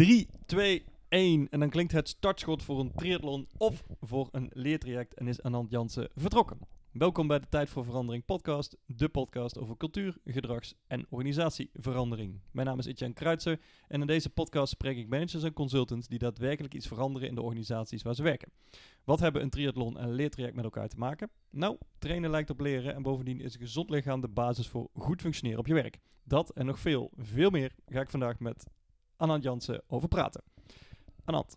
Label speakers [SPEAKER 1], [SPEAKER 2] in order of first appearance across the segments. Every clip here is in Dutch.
[SPEAKER 1] 3, 2, 1. En dan klinkt het startschot voor een triathlon of voor een leertraject en is Anand Jansen vertrokken. Welkom bij de Tijd voor Verandering podcast, de podcast over cultuur, gedrags- en organisatieverandering. Mijn naam is Etienne Kruitser en in deze podcast spreek ik managers en consultants die daadwerkelijk iets veranderen in de organisaties waar ze werken. Wat hebben een triathlon en een leertraject met elkaar te maken? Nou, trainen lijkt op leren en bovendien is een gezond lichaam de basis voor goed functioneren op je werk. Dat en nog veel, veel meer ga ik vandaag met Anand Jansen over praten. Anand,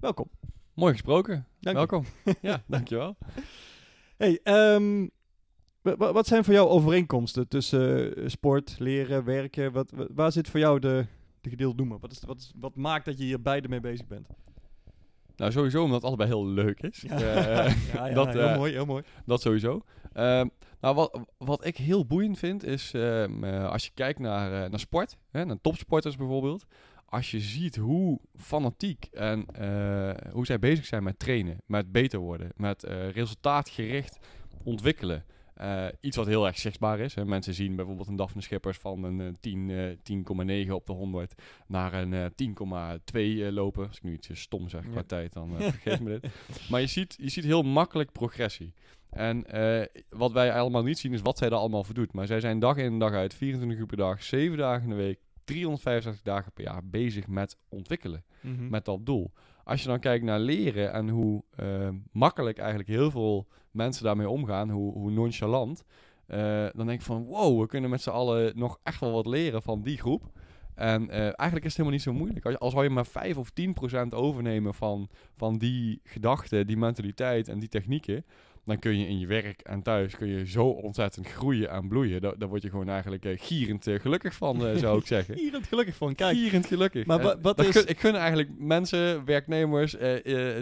[SPEAKER 1] welkom.
[SPEAKER 2] Mooi gesproken.
[SPEAKER 1] Dank je.
[SPEAKER 2] Welkom. ja, dankjewel.
[SPEAKER 1] Hey, wa- wat zijn voor jou overeenkomsten tussen eh, sport, leren, werken? Wat, wa- waar zit voor jou de, de gedeelde noemer? Wat, is, wat, is, wat maakt dat je hier beide mee bezig bent?
[SPEAKER 2] Nou, sowieso omdat het allebei heel leuk is.
[SPEAKER 1] Ja,
[SPEAKER 2] Eh,
[SPEAKER 1] ja, ja,
[SPEAKER 2] dat,
[SPEAKER 1] heel
[SPEAKER 2] eh,
[SPEAKER 1] mooi, heel mooi.
[SPEAKER 2] dat sowieso. Ehm, nou, wat, wat ik heel boeiend vind is, ehm, eh, als je kijkt naar, naar sport, hè, naar topsporters bijvoorbeeld. Als je ziet hoe fanatiek en eh, hoe zij bezig zijn met trainen, met beter worden, met eh, resultaatgericht ontwikkelen. Eh, iets wat heel erg zichtbaar is. Hè. Mensen zien bijvoorbeeld een Daphne Schippers van een eh, 10, eh, 10,9 op de 100 naar een eh, 10,2 eh, lopen. Als ik nu iets stom zeg qua
[SPEAKER 1] Ja.
[SPEAKER 2] tijd, dan vergeef me dit. Maar je ziet, je ziet heel makkelijk progressie. En wat wij allemaal niet zien is wat zij daar allemaal voor doet. Maar zij zijn dag in dag uit, 24 uur per dag, 7 dagen in de week, 365 dagen per jaar bezig met ontwikkelen
[SPEAKER 1] Mhm.
[SPEAKER 2] met dat doel. Als je dan kijkt naar leren en hoe eh, makkelijk eigenlijk heel veel mensen daarmee omgaan, hoe, hoe nonchalant, eh, dan denk ik van wow, we kunnen met z'n allen nog echt wel wat leren van die groep. En eh, eigenlijk is het helemaal niet zo moeilijk. Als, als je maar 5 of 10 procent overnemen van, van die gedachten, die mentaliteit en die technieken, dan kun je in je werk en thuis kun je zo ontzettend groeien en bloeien. Daar, daar word je gewoon eigenlijk eh, gierend eh, gelukkig van, eh, zou ik zeggen.
[SPEAKER 1] Het gelukkig van. Kijk,
[SPEAKER 2] Gierend gelukkig.
[SPEAKER 1] Maar
[SPEAKER 2] En
[SPEAKER 1] wat is-
[SPEAKER 2] gun- ik gun eigenlijk mensen, werknemers,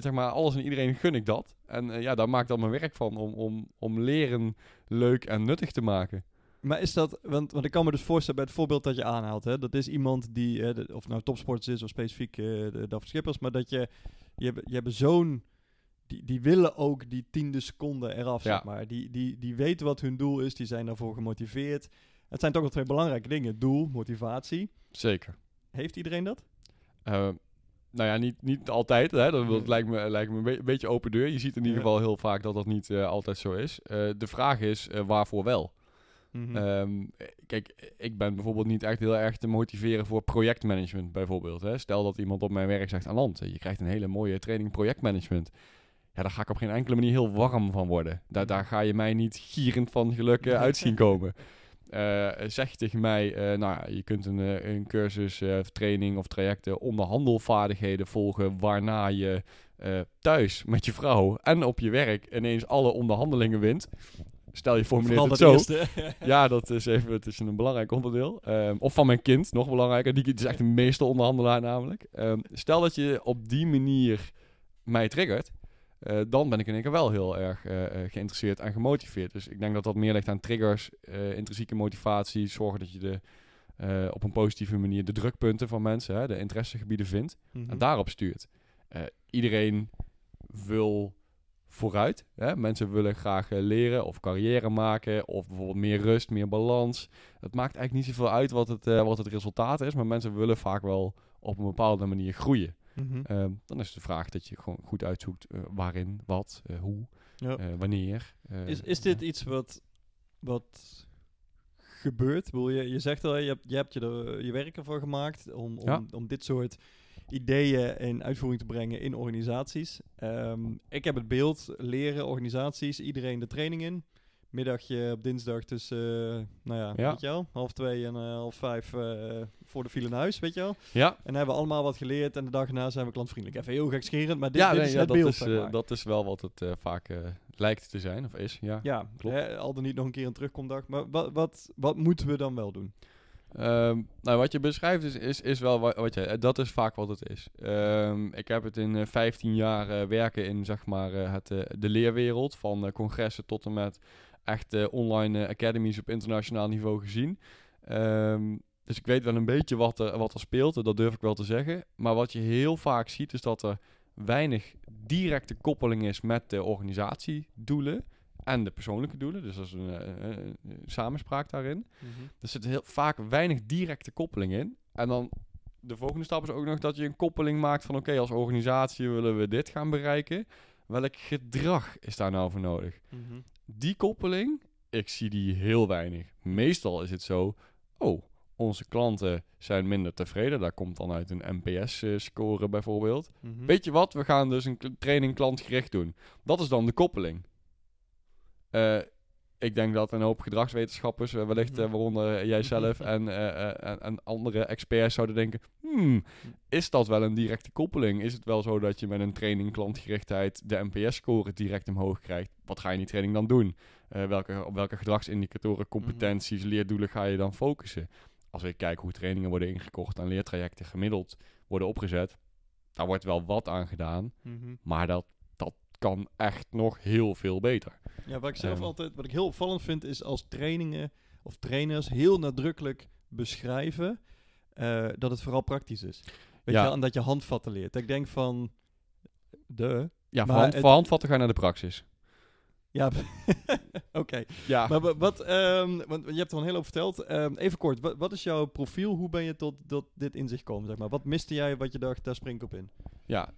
[SPEAKER 2] zeg maar alles en iedereen gun ik dat. En ja, daar maak ik dan mijn werk van om, om, om leren leuk en nuttig te maken.
[SPEAKER 1] maar is dat, want, want ik kan me dus voorstellen bij het voorbeeld dat je aanhaalt, hè, dat is iemand die, de- of nou topsporters is of specifiek eh de David Schippers, maar dat je, je je hebt zo'n, die, die willen ook die tiende seconde eraf,
[SPEAKER 2] Ja.
[SPEAKER 1] zeg maar. Die, die, die weten wat hun doel is, die zijn daarvoor gemotiveerd. Het zijn toch wel twee belangrijke dingen, doel, motivatie.
[SPEAKER 2] Zeker.
[SPEAKER 1] Heeft iedereen dat?
[SPEAKER 2] Eh, nou ja, niet, niet altijd. Hè. Dat, lijkt me, lijkt me een, be- een beetje open deur. Je ziet in ieder geval heel vaak dat dat niet eh, altijd zo is. Eh, de vraag is, waarvoor wel?
[SPEAKER 1] Mhm.
[SPEAKER 2] Ehm, kijk, ik ben bijvoorbeeld niet echt heel erg te motiveren voor projectmanagement bijvoorbeeld. Hè. Stel dat iemand op mijn werk zegt aan land, je krijgt een hele mooie training projectmanagement. Ja, daar ga ik op geen enkele manier heel warm van worden. Daar, daar ga je mij niet gierend van geluk eh, uit zien komen. Eh, zeg je tegen mij, eh, nou, je kunt een, een cursus, training of trajecten onderhandelvaardigheden volgen, waarna je thuis met je vrouw en op je werk ineens alle onderhandelingen wint. Stel je het
[SPEAKER 1] dat
[SPEAKER 2] zo.
[SPEAKER 1] eerste.
[SPEAKER 2] Ja, dat is even het is een belangrijk onderdeel. Ehm, of van mijn kind, nog belangrijker. Die is echt een meesteronderhandelaar namelijk. Ehm, stel dat je op die manier mij triggert, eh, dan ben ik in één keer wel heel erg eh, eh, geïnteresseerd en gemotiveerd. Dus ik denk dat dat meer ligt aan triggers, intrinsieke motivatie, zorgen dat je de, op een positieve manier de drukpunten van mensen, hè, de interessegebieden vindt
[SPEAKER 1] Mhm.
[SPEAKER 2] en daarop stuurt. Iedereen wil vooruit. Hè? Mensen willen graag leren of carrière maken of bijvoorbeeld meer rust, meer balans. Het maakt eigenlijk niet zoveel uit wat het, wat het resultaat is, maar mensen willen vaak wel op een bepaalde manier groeien.
[SPEAKER 1] Mhm.
[SPEAKER 2] Ehm, dan is de vraag dat je gewoon goed uitzoekt eh, waarin, wat, eh, hoe,
[SPEAKER 1] Ja.
[SPEAKER 2] eh, wanneer.
[SPEAKER 1] Is, is dit iets wat, wat gebeurt? Bedoel, je, je zegt al, je hebt je, hebt je, er, je werk ervoor gemaakt om, om,
[SPEAKER 2] Ja.
[SPEAKER 1] om dit soort ideeën in uitvoering te brengen in organisaties. Ehm, ik heb het beeld, leren organisaties, iedereen de training in. Middagje op dinsdag tussen, eh, nou ja,
[SPEAKER 2] Ja.
[SPEAKER 1] weet je wel, half twee en eh, half vijf eh, voor de file naar huis, weet je wel.
[SPEAKER 2] Ja,
[SPEAKER 1] En hebben we allemaal wat geleerd en de dag erna zijn we klantvriendelijk. Even heel gekscherend, maar dit,
[SPEAKER 2] ja,
[SPEAKER 1] dit
[SPEAKER 2] nee,
[SPEAKER 1] is
[SPEAKER 2] ja,
[SPEAKER 1] het
[SPEAKER 2] dat,
[SPEAKER 1] beeld,
[SPEAKER 2] is,
[SPEAKER 1] zeg maar.
[SPEAKER 2] dat is wel wat het vaak lijkt te zijn, of is. Ja.
[SPEAKER 1] Ja,
[SPEAKER 2] klopt.
[SPEAKER 1] Hè, al dan niet nog een keer een terugkomdag. Maar wat, wat, wat moeten we dan wel doen?
[SPEAKER 2] Ehm, nou, wat je beschrijft is, is, is wel wat, wat je, dat is vaak wat het is. Ehm, ik heb het in eh, 15 jaar werken in zeg maar, het, de leerwereld, van congressen tot en met echt eh, online eh, academies op internationaal niveau gezien. Ehm, dus ik weet wel een beetje wat er, wat er speelt, eh, dat durf ik wel te zeggen. Maar wat je heel vaak ziet is dat er weinig directe koppeling is met de organisatiedoelen en de persoonlijke doelen. Dus dat is een, samenspraak daarin. Er zit heel vaak weinig directe koppeling in. En dan de volgende stap is ook nog dat je een koppeling maakt van oké, als organisatie willen we dit gaan bereiken. Welk gedrag is daar nou voor nodig?
[SPEAKER 1] Mhm.
[SPEAKER 2] Die koppeling, ik zie die heel weinig. Meestal is het zo, oh, onze klanten zijn minder tevreden. Daar komt dan uit een NPS-score bijvoorbeeld.
[SPEAKER 1] Mhm.
[SPEAKER 2] Weet je wat, we gaan dus een training klantgericht doen. Dat is dan de koppeling. Eh, ik denk dat een hoop gedragswetenschappers, eh, wellicht eh,
[SPEAKER 1] Mhm.
[SPEAKER 2] waaronder jij zelf en, eh, eh, en, en andere experts zouden denken... Hmm, is dat wel een directe koppeling? Is het wel zo dat je met een training klantgerichtheid de NPS-score direct omhoog krijgt? Wat ga je in die training dan doen? Eh, welke, op welke gedragsindicatoren, competenties, leerdoelen ga je dan focussen? Als ik kijk hoe trainingen worden ingekocht en leertrajecten gemiddeld worden opgezet, daar wordt wel wat aan gedaan,
[SPEAKER 1] Mhm.
[SPEAKER 2] maar dat kan echt nog heel veel beter.
[SPEAKER 1] Ja, wat ik zelf
[SPEAKER 2] Ehm.
[SPEAKER 1] altijd, wat ik heel opvallend vind, is als trainingen of trainers heel nadrukkelijk beschrijven eh, dat het vooral praktisch is. Weet
[SPEAKER 2] Ja.
[SPEAKER 1] je en dat je handvatten leert. Ik denk van, de,
[SPEAKER 2] Ja, voor, hand, voor handvatten ga je naar de praxis.
[SPEAKER 1] ja, oké.
[SPEAKER 2] Ja,
[SPEAKER 1] Maar wa- wat, ehm, want je hebt er al een hele hoop verteld. Ehm, even kort, wat, wat is jouw profiel? Hoe ben je tot, tot dit inzicht gekomen, zeg maar? Wat miste jij wat je dacht, daar spring ik op in?
[SPEAKER 2] Ja,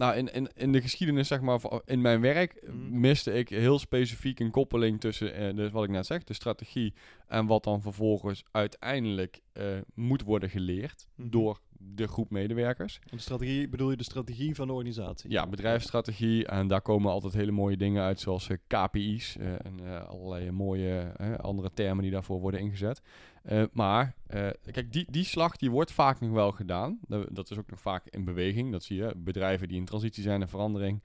[SPEAKER 2] nou in, in, in de geschiedenis, zeg maar, in mijn werk
[SPEAKER 1] Mhm.
[SPEAKER 2] miste ik heel specifiek een koppeling tussen, dus wat ik net zeg, de strategie en wat dan vervolgens uiteindelijk eh, moet worden geleerd
[SPEAKER 1] Mhm.
[SPEAKER 2] door de groep medewerkers.
[SPEAKER 1] En de strategie, bedoel je de strategie van de organisatie?
[SPEAKER 2] Ja, bedrijfsstrategie en daar komen altijd hele mooie dingen uit, zoals eh, KPI's eh, en eh, allerlei mooie andere termen die daarvoor worden ingezet. Maar, kijk, die, die slag die wordt vaak nog wel gedaan. Da- Dat is ook nog vaak in beweging. Dat zie je. Bedrijven die in transitie zijn en verandering.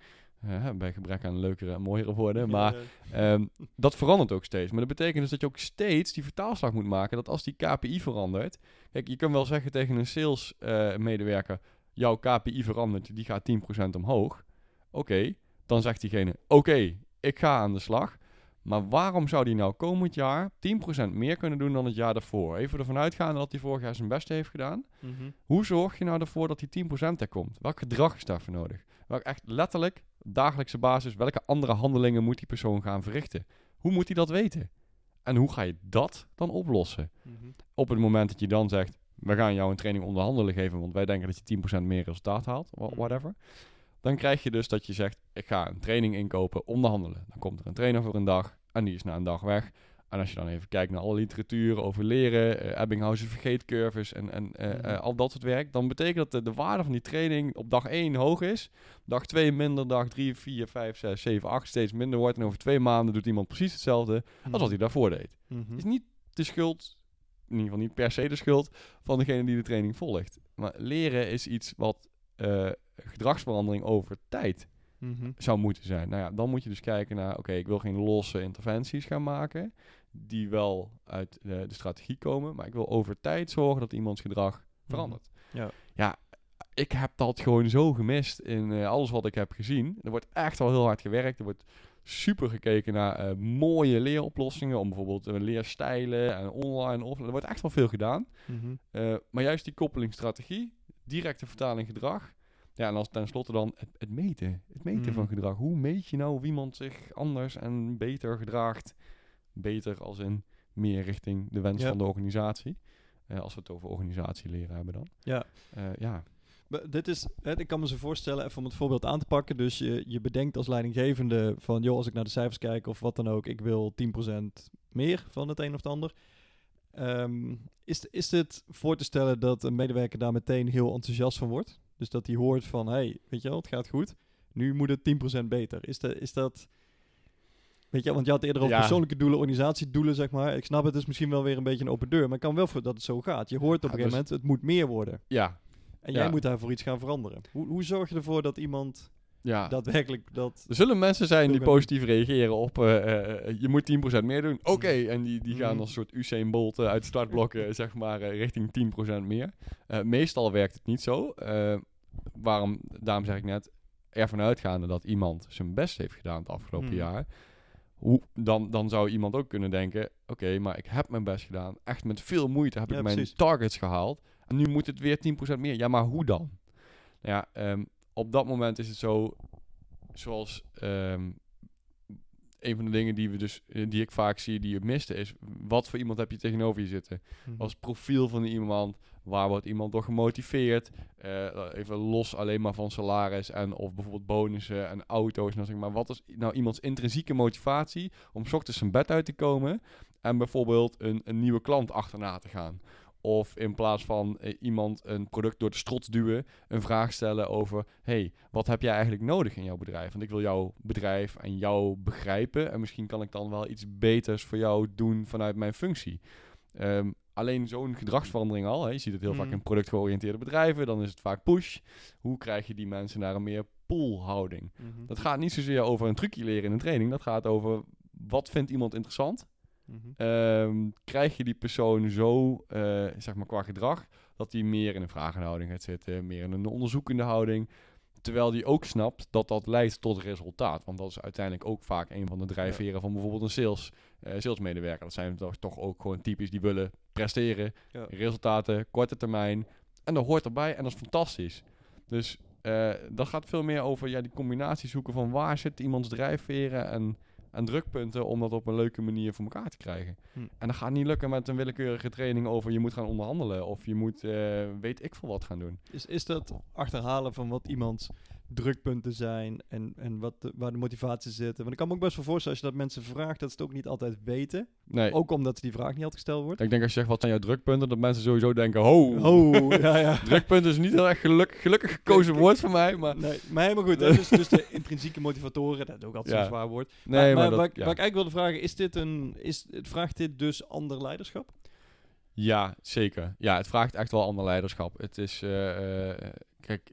[SPEAKER 2] Eh, bij gebrek aan leukere en mooiere woorden. Maar
[SPEAKER 1] Eh,
[SPEAKER 2] Ehm, dat verandert ook steeds. Maar dat betekent dus dat je ook steeds die vertaalslag moet maken. Dat als die KPI verandert. Kijk, je kunt wel zeggen tegen een sales eh, medewerker. Jouw KPI verandert, die gaat 10% omhoog. Oké, dan zegt diegene: Oké, ik ga aan de slag. Maar waarom zou die nou komend jaar 10% meer kunnen doen dan het jaar daarvoor? Even ervan uitgaande dat hij vorig jaar zijn best heeft gedaan.
[SPEAKER 1] mhm.
[SPEAKER 2] Hoe zorg je nou ervoor dat die 10% er komt? Welk gedrag is daarvoor nodig? Welk echt letterlijk, dagelijkse basis, welke andere handelingen moet die persoon gaan verrichten? Hoe moet hij dat weten? En hoe ga je dat dan oplossen?
[SPEAKER 1] Mhm.
[SPEAKER 2] Op het moment dat je dan zegt, we gaan jou een training onderhandelen geven, want wij denken dat je 10% meer resultaat haalt,
[SPEAKER 1] Mhm.
[SPEAKER 2] whatever. Dan krijg je dus dat je zegt, ik ga een training inkopen, onderhandelen. Dan komt er een trainer voor een dag en die is na een dag weg. En als je dan even kijkt naar alle literatuur over leren, eh Ebbinghaus' vergeetcurves en, en eh,
[SPEAKER 1] Mhm.
[SPEAKER 2] eh, al dat soort werk, dan betekent dat de, de waarde van die training op dag 1 hoog is, dag 2 minder, dag 3, 4, 5, 6, 7, 8 steeds minder wordt. En over twee maanden doet iemand precies hetzelfde als wat hij daarvoor deed.
[SPEAKER 1] Mhm.
[SPEAKER 2] Het is niet de schuld, in ieder geval niet per se de schuld, van degene die de training volgt. Maar leren is iets wat eh, gedragsverandering over tijd
[SPEAKER 1] Mhm.
[SPEAKER 2] zou moeten zijn. Nou ja, dan moet je dus kijken naar, oké, ik wil geen losse interventies gaan maken, die wel uit de, de strategie komen, maar ik wil over tijd zorgen dat iemands gedrag verandert.
[SPEAKER 1] Ja.
[SPEAKER 2] ja, ik heb dat gewoon zo gemist in eh, alles wat ik heb gezien. Er wordt echt wel heel hard gewerkt, er wordt super gekeken naar eh, mooie leeroplossingen, om bijvoorbeeld leerstijlen en online, offline, er wordt echt wel veel gedaan.
[SPEAKER 1] Mhm.
[SPEAKER 2] Maar juist die koppelingsstrategie, directe vertaling gedrag. Ja, en als tenslotte dan het, het meten. Het meten
[SPEAKER 1] Mhm.
[SPEAKER 2] van gedrag. Hoe meet je nou of iemand zich anders en beter gedraagt? Beter als in meer richting de wens van de organisatie. Eh, als we het over organisatieleren hebben dan.
[SPEAKER 1] Ja.
[SPEAKER 2] Eh, ja.
[SPEAKER 1] Maar Dit is, hè, ik kan me zo voorstellen, even om het voorbeeld aan te pakken. Dus je, je bedenkt als leidinggevende van, joh, als ik naar de cijfers kijk of wat dan ook, ik wil 10% meer van het een of het ander. Ehm, is, is het voor te stellen dat een medewerker daar meteen heel enthousiast van wordt? Dus dat hij hoort van, hey, weet je wel, het gaat goed. Nu moet het 10% beter. Is, de, is dat... Weet je, want je had eerder over
[SPEAKER 2] Ja.
[SPEAKER 1] persoonlijke doelen, organisatiedoelen, zeg maar. Ik snap het, is misschien wel weer een beetje een open deur. Maar ik kan wel voor dat het zo gaat. Je hoort op
[SPEAKER 2] Ja,
[SPEAKER 1] een gegeven
[SPEAKER 2] dus-
[SPEAKER 1] moment, het moet meer worden.
[SPEAKER 2] Ja.
[SPEAKER 1] En
[SPEAKER 2] Ja.
[SPEAKER 1] jij moet daarvoor iets gaan veranderen. Hoe, hoe zorg je ervoor dat iemand
[SPEAKER 2] ja.
[SPEAKER 1] daadwerkelijk dat...
[SPEAKER 2] Er zullen mensen zijn die positief reageren op eh, eh, eh, je moet 10% meer doen. Oké, en die, die gaan
[SPEAKER 1] Mhm.
[SPEAKER 2] als een soort Usain Bolt uit startblokken zeg maar richting 10% meer. Meestal werkt het niet zo. Waarom, daarom zeg ik net, ervan uitgaande dat iemand zijn best heeft gedaan het afgelopen
[SPEAKER 1] Mhm.
[SPEAKER 2] jaar. Hoe, dan, dan zou iemand ook kunnen denken, oké, maar ik heb mijn best gedaan. Echt met veel moeite heb
[SPEAKER 1] Ja,
[SPEAKER 2] ik mijn
[SPEAKER 1] precies.
[SPEAKER 2] targets gehaald. En nu moet het weer 10% meer. Ja, maar hoe dan? Nou ja, ehm, op dat moment is het zo, zoals ehm, een van de dingen die we dus, eh, die ik vaak zie, die je miste, is wat voor iemand heb je tegenover je zitten?
[SPEAKER 1] Mhm.
[SPEAKER 2] Als profiel van iemand, Waar wordt iemand door gemotiveerd? Eh, even los alleen maar van salaris en of bijvoorbeeld bonussen en auto's. En maar, wat is nou iemands intrinsieke motivatie om 's ochtends zijn bed uit te komen en bijvoorbeeld een, een nieuwe klant achterna te gaan? Of in plaats van eh, iemand een product door de strot duwen, een vraag stellen over: hey, wat heb jij eigenlijk nodig in jouw bedrijf? Want ik wil jouw bedrijf en jou begrijpen. En misschien kan ik dan wel iets beters voor jou doen vanuit mijn functie. Ehm, alleen zo'n gedragsverandering al. Hè, je ziet het heel vaak
[SPEAKER 1] Mm.
[SPEAKER 2] in productgeoriënteerde bedrijven. Dan is het vaak push. Hoe krijg je die mensen naar een meer pull-houding?
[SPEAKER 1] Mhm.
[SPEAKER 2] Dat gaat niet zozeer over een trucje leren in een training. Dat gaat over wat vindt iemand interessant.
[SPEAKER 1] Mhm.
[SPEAKER 2] Ehm, krijg je die persoon zo, eh, zeg maar qua gedrag, dat hij meer in een vragende houding gaat zitten, meer in een onderzoekende houding. Terwijl die ook snapt dat dat leidt tot resultaat. Want dat is uiteindelijk ook vaak een van de drijfveren van bijvoorbeeld een sales, eh, salesmedewerker. Dat zijn toch, toch ook gewoon typisch die willen presteren,
[SPEAKER 1] Ja.
[SPEAKER 2] resultaten, korte termijn. En dat hoort erbij en dat is fantastisch. Dus eh, dat gaat veel meer over ja, die combinatie zoeken van waar zit iemands drijfveren en, en drukpunten om dat op een leuke manier voor elkaar te krijgen.
[SPEAKER 1] Hm.
[SPEAKER 2] En dat gaat niet lukken met een willekeurige training over je moet gaan onderhandelen of je moet eh, weet ik veel wat gaan doen.
[SPEAKER 1] Is, is dat achterhalen van wat iemands drukpunten zijn en, en wat de- waar de motivatie zit? Want ik kan me ook best wel voorstellen als je dat mensen vraagt, dat ze het ook niet altijd weten.
[SPEAKER 2] Nee,
[SPEAKER 1] Ook omdat die vraag niet altijd gesteld wordt.
[SPEAKER 2] ik denk als je zegt wat zijn jouw drukpunten, dat mensen sowieso denken, ho,
[SPEAKER 1] Oh, ja, ja.
[SPEAKER 2] drukpunten is niet heel erg geluk, gelukkig gekozen woord voor mij, maar
[SPEAKER 1] Nee, maar helemaal goed. Dus, dus de intrinsieke motivatoren, dat is ook altijd
[SPEAKER 2] Ja.
[SPEAKER 1] zo'n zwaar woord.
[SPEAKER 2] nee, maar,
[SPEAKER 1] maar,
[SPEAKER 2] dat,
[SPEAKER 1] wat, ik- eigenlijk wilde vragen, is dit een, is, het vraagt dit dus ander leiderschap?
[SPEAKER 2] Ja, zeker. Ja, het vraagt echt wel ander leiderschap. Het is, eh, eh, kijk,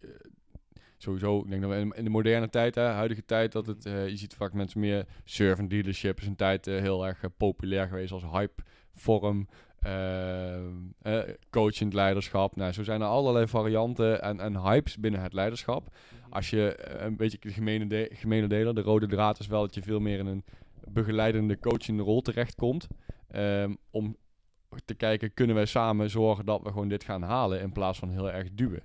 [SPEAKER 2] sowieso, ik denk dat we in, in de moderne tijd, hè, huidige tijd, dat het, eh, je ziet vaak mensen meer servant leadership is een tijd eh, heel erg eh, populair geweest als hype vorm. eh, coachend leiderschap. Nou, zo zijn er allerlei varianten en, en hypes binnen het leiderschap. Als je een beetje de gemene, de, gemene deler, de rode draad is wel dat je veel meer in een begeleidende coachende rol terechtkomt. Ehm, om te kijken, kunnen wij samen zorgen dat we gewoon dit gaan halen in plaats van heel erg duwen.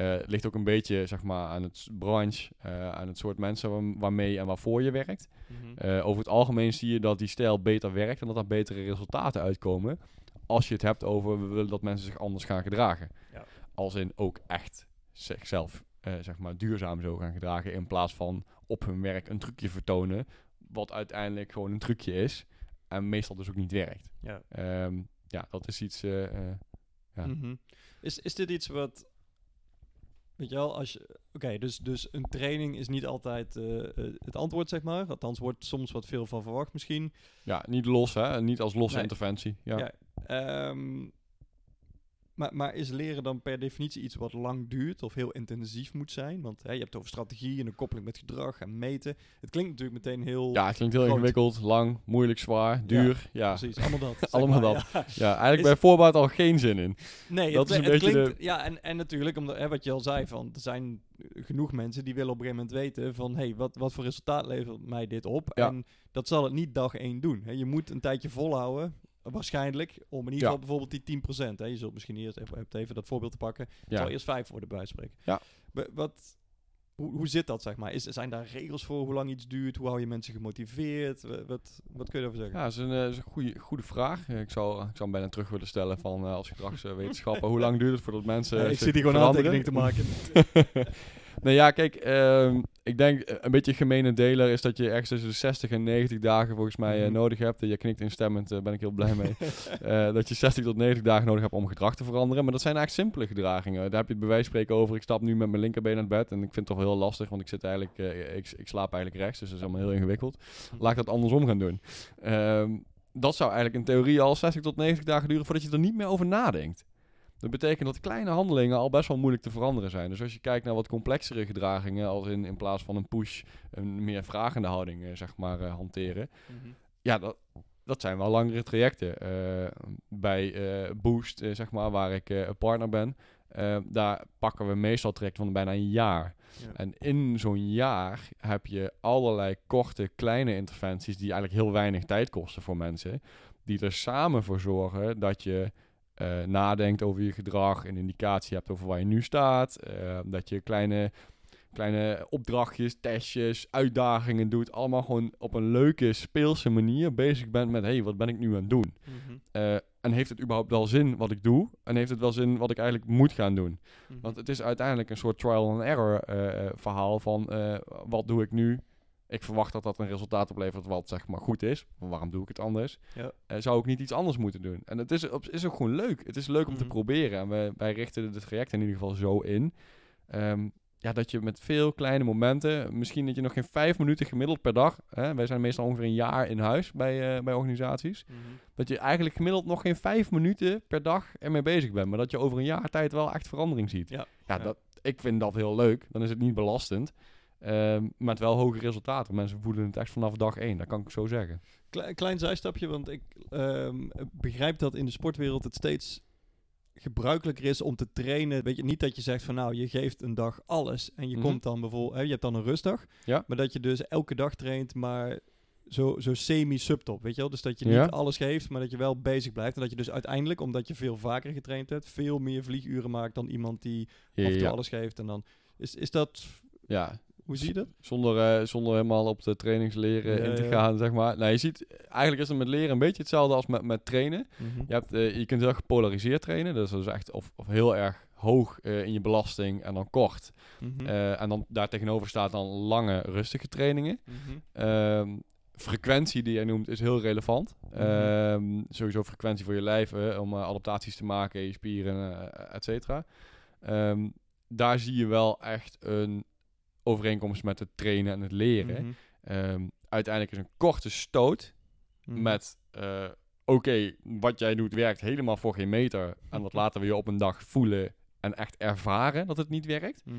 [SPEAKER 2] Eh, het ligt ook een beetje zeg maar, aan het branche, eh, aan het soort mensen waar- waarmee en waarvoor je werkt.
[SPEAKER 1] Mhm.
[SPEAKER 2] Eh, over het algemeen zie je dat die stijl beter werkt en dat er betere resultaten uitkomen. Als je het hebt over we willen dat mensen zich anders gaan gedragen.
[SPEAKER 1] Ja.
[SPEAKER 2] Als in ook echt zichzelf zeg maar, duurzaam zo gaan gedragen. In plaats van op hun werk een trucje vertonen. Wat uiteindelijk gewoon een trucje is. En meestal dus ook niet werkt.
[SPEAKER 1] Ja.
[SPEAKER 2] Ehm, ja, dat is iets. Ja.
[SPEAKER 1] Mhm. Is, is dit iets wat. Weet je wel, als je. Oké, dus, dus een training is niet altijd eh, eh, het antwoord, zeg maar. Althans, wordt soms wat veel van verwacht, misschien.
[SPEAKER 2] ja, niet los, hè? Niet als losse
[SPEAKER 1] Nee.
[SPEAKER 2] interventie. Ja.
[SPEAKER 1] Ja. Ehm, maar, maar is leren dan per definitie iets wat lang duurt of heel intensief moet zijn? Want hè, je hebt het over strategie en een koppeling met gedrag en meten. Het klinkt natuurlijk meteen heel.
[SPEAKER 2] Ja, het klinkt heel
[SPEAKER 1] Groot.
[SPEAKER 2] ingewikkeld, lang, moeilijk, zwaar, duur. Ja,
[SPEAKER 1] Precies, allemaal dat.
[SPEAKER 2] Allemaal
[SPEAKER 1] maar,
[SPEAKER 2] dat.
[SPEAKER 1] ja.
[SPEAKER 2] ja. eigenlijk
[SPEAKER 1] Is-
[SPEAKER 2] bij voorbaat al geen zin in.
[SPEAKER 1] Nee,
[SPEAKER 2] Dat
[SPEAKER 1] het,
[SPEAKER 2] is een
[SPEAKER 1] het
[SPEAKER 2] beetje
[SPEAKER 1] klinkt... Ja, en, en natuurlijk, omdat, hè, wat je al zei, van, er zijn genoeg mensen die willen op een gegeven moment weten van... hé, hey, wat, wat voor resultaat levert mij dit op?
[SPEAKER 2] Ja.
[SPEAKER 1] En dat zal het niet dag één doen. Hè. Je moet een tijdje volhouden, waarschijnlijk, om in ieder
[SPEAKER 2] Ja.
[SPEAKER 1] geval bijvoorbeeld die 10%. Hè. Je zult misschien eerst even, even dat voorbeeld te pakken. Het
[SPEAKER 2] Ja.
[SPEAKER 1] zal eerst vijf worden, bij spreken.
[SPEAKER 2] Ja.
[SPEAKER 1] Wa- Wat... Hoe, hoe zit dat, zeg maar? Is, zijn daar regels voor hoe lang iets duurt? Hoe hou je mensen gemotiveerd? Wa- Wat, wat kun je erover zeggen?
[SPEAKER 2] Ja, dat is een, eh, is een goede, goede vraag. Ik zou, ik zou hem bijna terug willen stellen van eh, als gedragswetenschapper. hoe lang duurt het voordat mensen
[SPEAKER 1] Ja, ik zit hier gewoon
[SPEAKER 2] veranderen?
[SPEAKER 1] aantekening te maken.
[SPEAKER 2] nee, ja, kijk, ehm, ik denk eh, een beetje gemene deler is dat je ergens tussen de 60 en 90 dagen volgens mij eh,
[SPEAKER 1] Mhm.
[SPEAKER 2] nodig hebt. En je knikt instemmend, daar ben ik heel blij mee. Dat je 60 tot 90 dagen nodig hebt om gedrag te veranderen. Maar dat zijn eigenlijk simpele gedragingen. Daar heb je het van spreken over. Ik stap nu met mijn linkerbeen het bed. En ik vind het toch heel lastig, want ik, zit eigenlijk, ik, ik slaap eigenlijk rechts. Dus dat is allemaal heel ingewikkeld. Laat ik dat andersom gaan doen. Ehm, dat zou eigenlijk in theorie al 60 tot 90 dagen duren voordat je er niet meer over nadenkt. Dat betekent dat kleine handelingen al best wel moeilijk te veranderen zijn. Dus als je kijkt naar wat complexere gedragingen, als in, in plaats van een push, een meer vragende houding eh, zeg maar, eh, hanteren.
[SPEAKER 1] Mhm.
[SPEAKER 2] Ja, dat, dat zijn wel langere trajecten. Eh, bij Boost, zeg maar, waar ik een partner ben, daar pakken we meestal trajecten van bijna een jaar.
[SPEAKER 1] Ja.
[SPEAKER 2] En in zo'n jaar heb je allerlei korte, kleine interventies die eigenlijk heel weinig tijd kosten voor mensen. Die er samen voor zorgen dat je eh, nadenkt over je gedrag, een indicatie hebt over waar je nu staat. eh, dat je kleine, kleine opdrachtjes, testjes, uitdagingen doet. Allemaal gewoon op een leuke, speelse manier bezig bent met, hé, hey, wat ben ik nu aan het doen?
[SPEAKER 1] Mhm.
[SPEAKER 2] Eh, en heeft het überhaupt wel zin wat ik doe? En heeft het wel zin wat ik eigenlijk moet gaan doen?
[SPEAKER 1] Mhm.
[SPEAKER 2] Want het is uiteindelijk een soort trial and error verhaal van wat doe ik nu? Ik verwacht dat dat een resultaat oplevert wat zeg maar goed is. Waarom doe ik het anders?
[SPEAKER 1] Ja.
[SPEAKER 2] Eh, zou ik niet iets anders moeten doen? En het is, is ook gewoon leuk. Het is leuk om te
[SPEAKER 1] Mhm.
[SPEAKER 2] proberen. En wij, wij richten het traject in ieder geval zo in. ehm, ja, dat je met veel kleine momenten, misschien dat je nog geen vijf minuten gemiddeld per dag, hè, wij zijn meestal ongeveer een jaar in huis bij, eh, bij organisaties,
[SPEAKER 1] Mhm.
[SPEAKER 2] dat je eigenlijk gemiddeld nog geen vijf minuten per dag ermee bezig bent, maar dat je over een jaar tijd wel echt verandering ziet.
[SPEAKER 1] Ja.
[SPEAKER 2] ja,
[SPEAKER 1] Ja.
[SPEAKER 2] Dat, ik vind dat heel leuk. Dan is het niet belastend, ehm, met wel hoge resultaten. Mensen voelen het echt vanaf dag één, dat kan ik zo zeggen.
[SPEAKER 1] Klein, klein zijstapje, want ik ehm, begrijp dat in de sportwereld het steeds gebruikelijker is om te trainen. Weet je, niet dat je zegt van nou, je geeft een dag alles en je
[SPEAKER 2] Mhm.
[SPEAKER 1] komt dan bijvoorbeeld, hè, je hebt dan een rustdag.
[SPEAKER 2] Ja.
[SPEAKER 1] Maar dat je dus elke dag traint, maar zo, zo semi-subtop, weet je wel? Dus dat je niet
[SPEAKER 2] Ja.
[SPEAKER 1] alles geeft, maar dat je wel bezig blijft. En dat je dus uiteindelijk, omdat je veel vaker getraind hebt, veel meer vlieguren maakt dan iemand die af en toe
[SPEAKER 2] Ja.
[SPEAKER 1] alles geeft. En dan is, is dat,
[SPEAKER 2] ja,
[SPEAKER 1] hoe zie je dat?
[SPEAKER 2] Zonder, eh, zonder helemaal op de trainingsleren
[SPEAKER 1] Ja,
[SPEAKER 2] in te
[SPEAKER 1] ja.
[SPEAKER 2] gaan, zeg maar. Nou, je ziet, eigenlijk is het met leren een beetje hetzelfde als met, met trainen. Je, hebt, eh, je kunt heel gepolariseerd trainen, dus dat is echt of, of heel erg hoog eh, in je belasting en dan kort.
[SPEAKER 1] Mhm.
[SPEAKER 2] En dan daar tegenover staat dan lange, rustige trainingen.
[SPEAKER 1] Mhm.
[SPEAKER 2] Ehm, frequentie die jij noemt is heel relevant.
[SPEAKER 1] Mhm.
[SPEAKER 2] Ehm, sowieso frequentie voor je lijf, om adaptaties te maken, je spieren, eh et cetera. Ehm, daar zie je wel echt een overeenkomst met het trainen en het leren.
[SPEAKER 1] Mhm.
[SPEAKER 2] Ehm, uiteindelijk is een korte stoot
[SPEAKER 1] Mhm.
[SPEAKER 2] met... eh, Oké, wat jij doet werkt helemaal voor geen meter. En dat laten we je op een dag voelen en echt ervaren dat het niet werkt.
[SPEAKER 1] Mhm.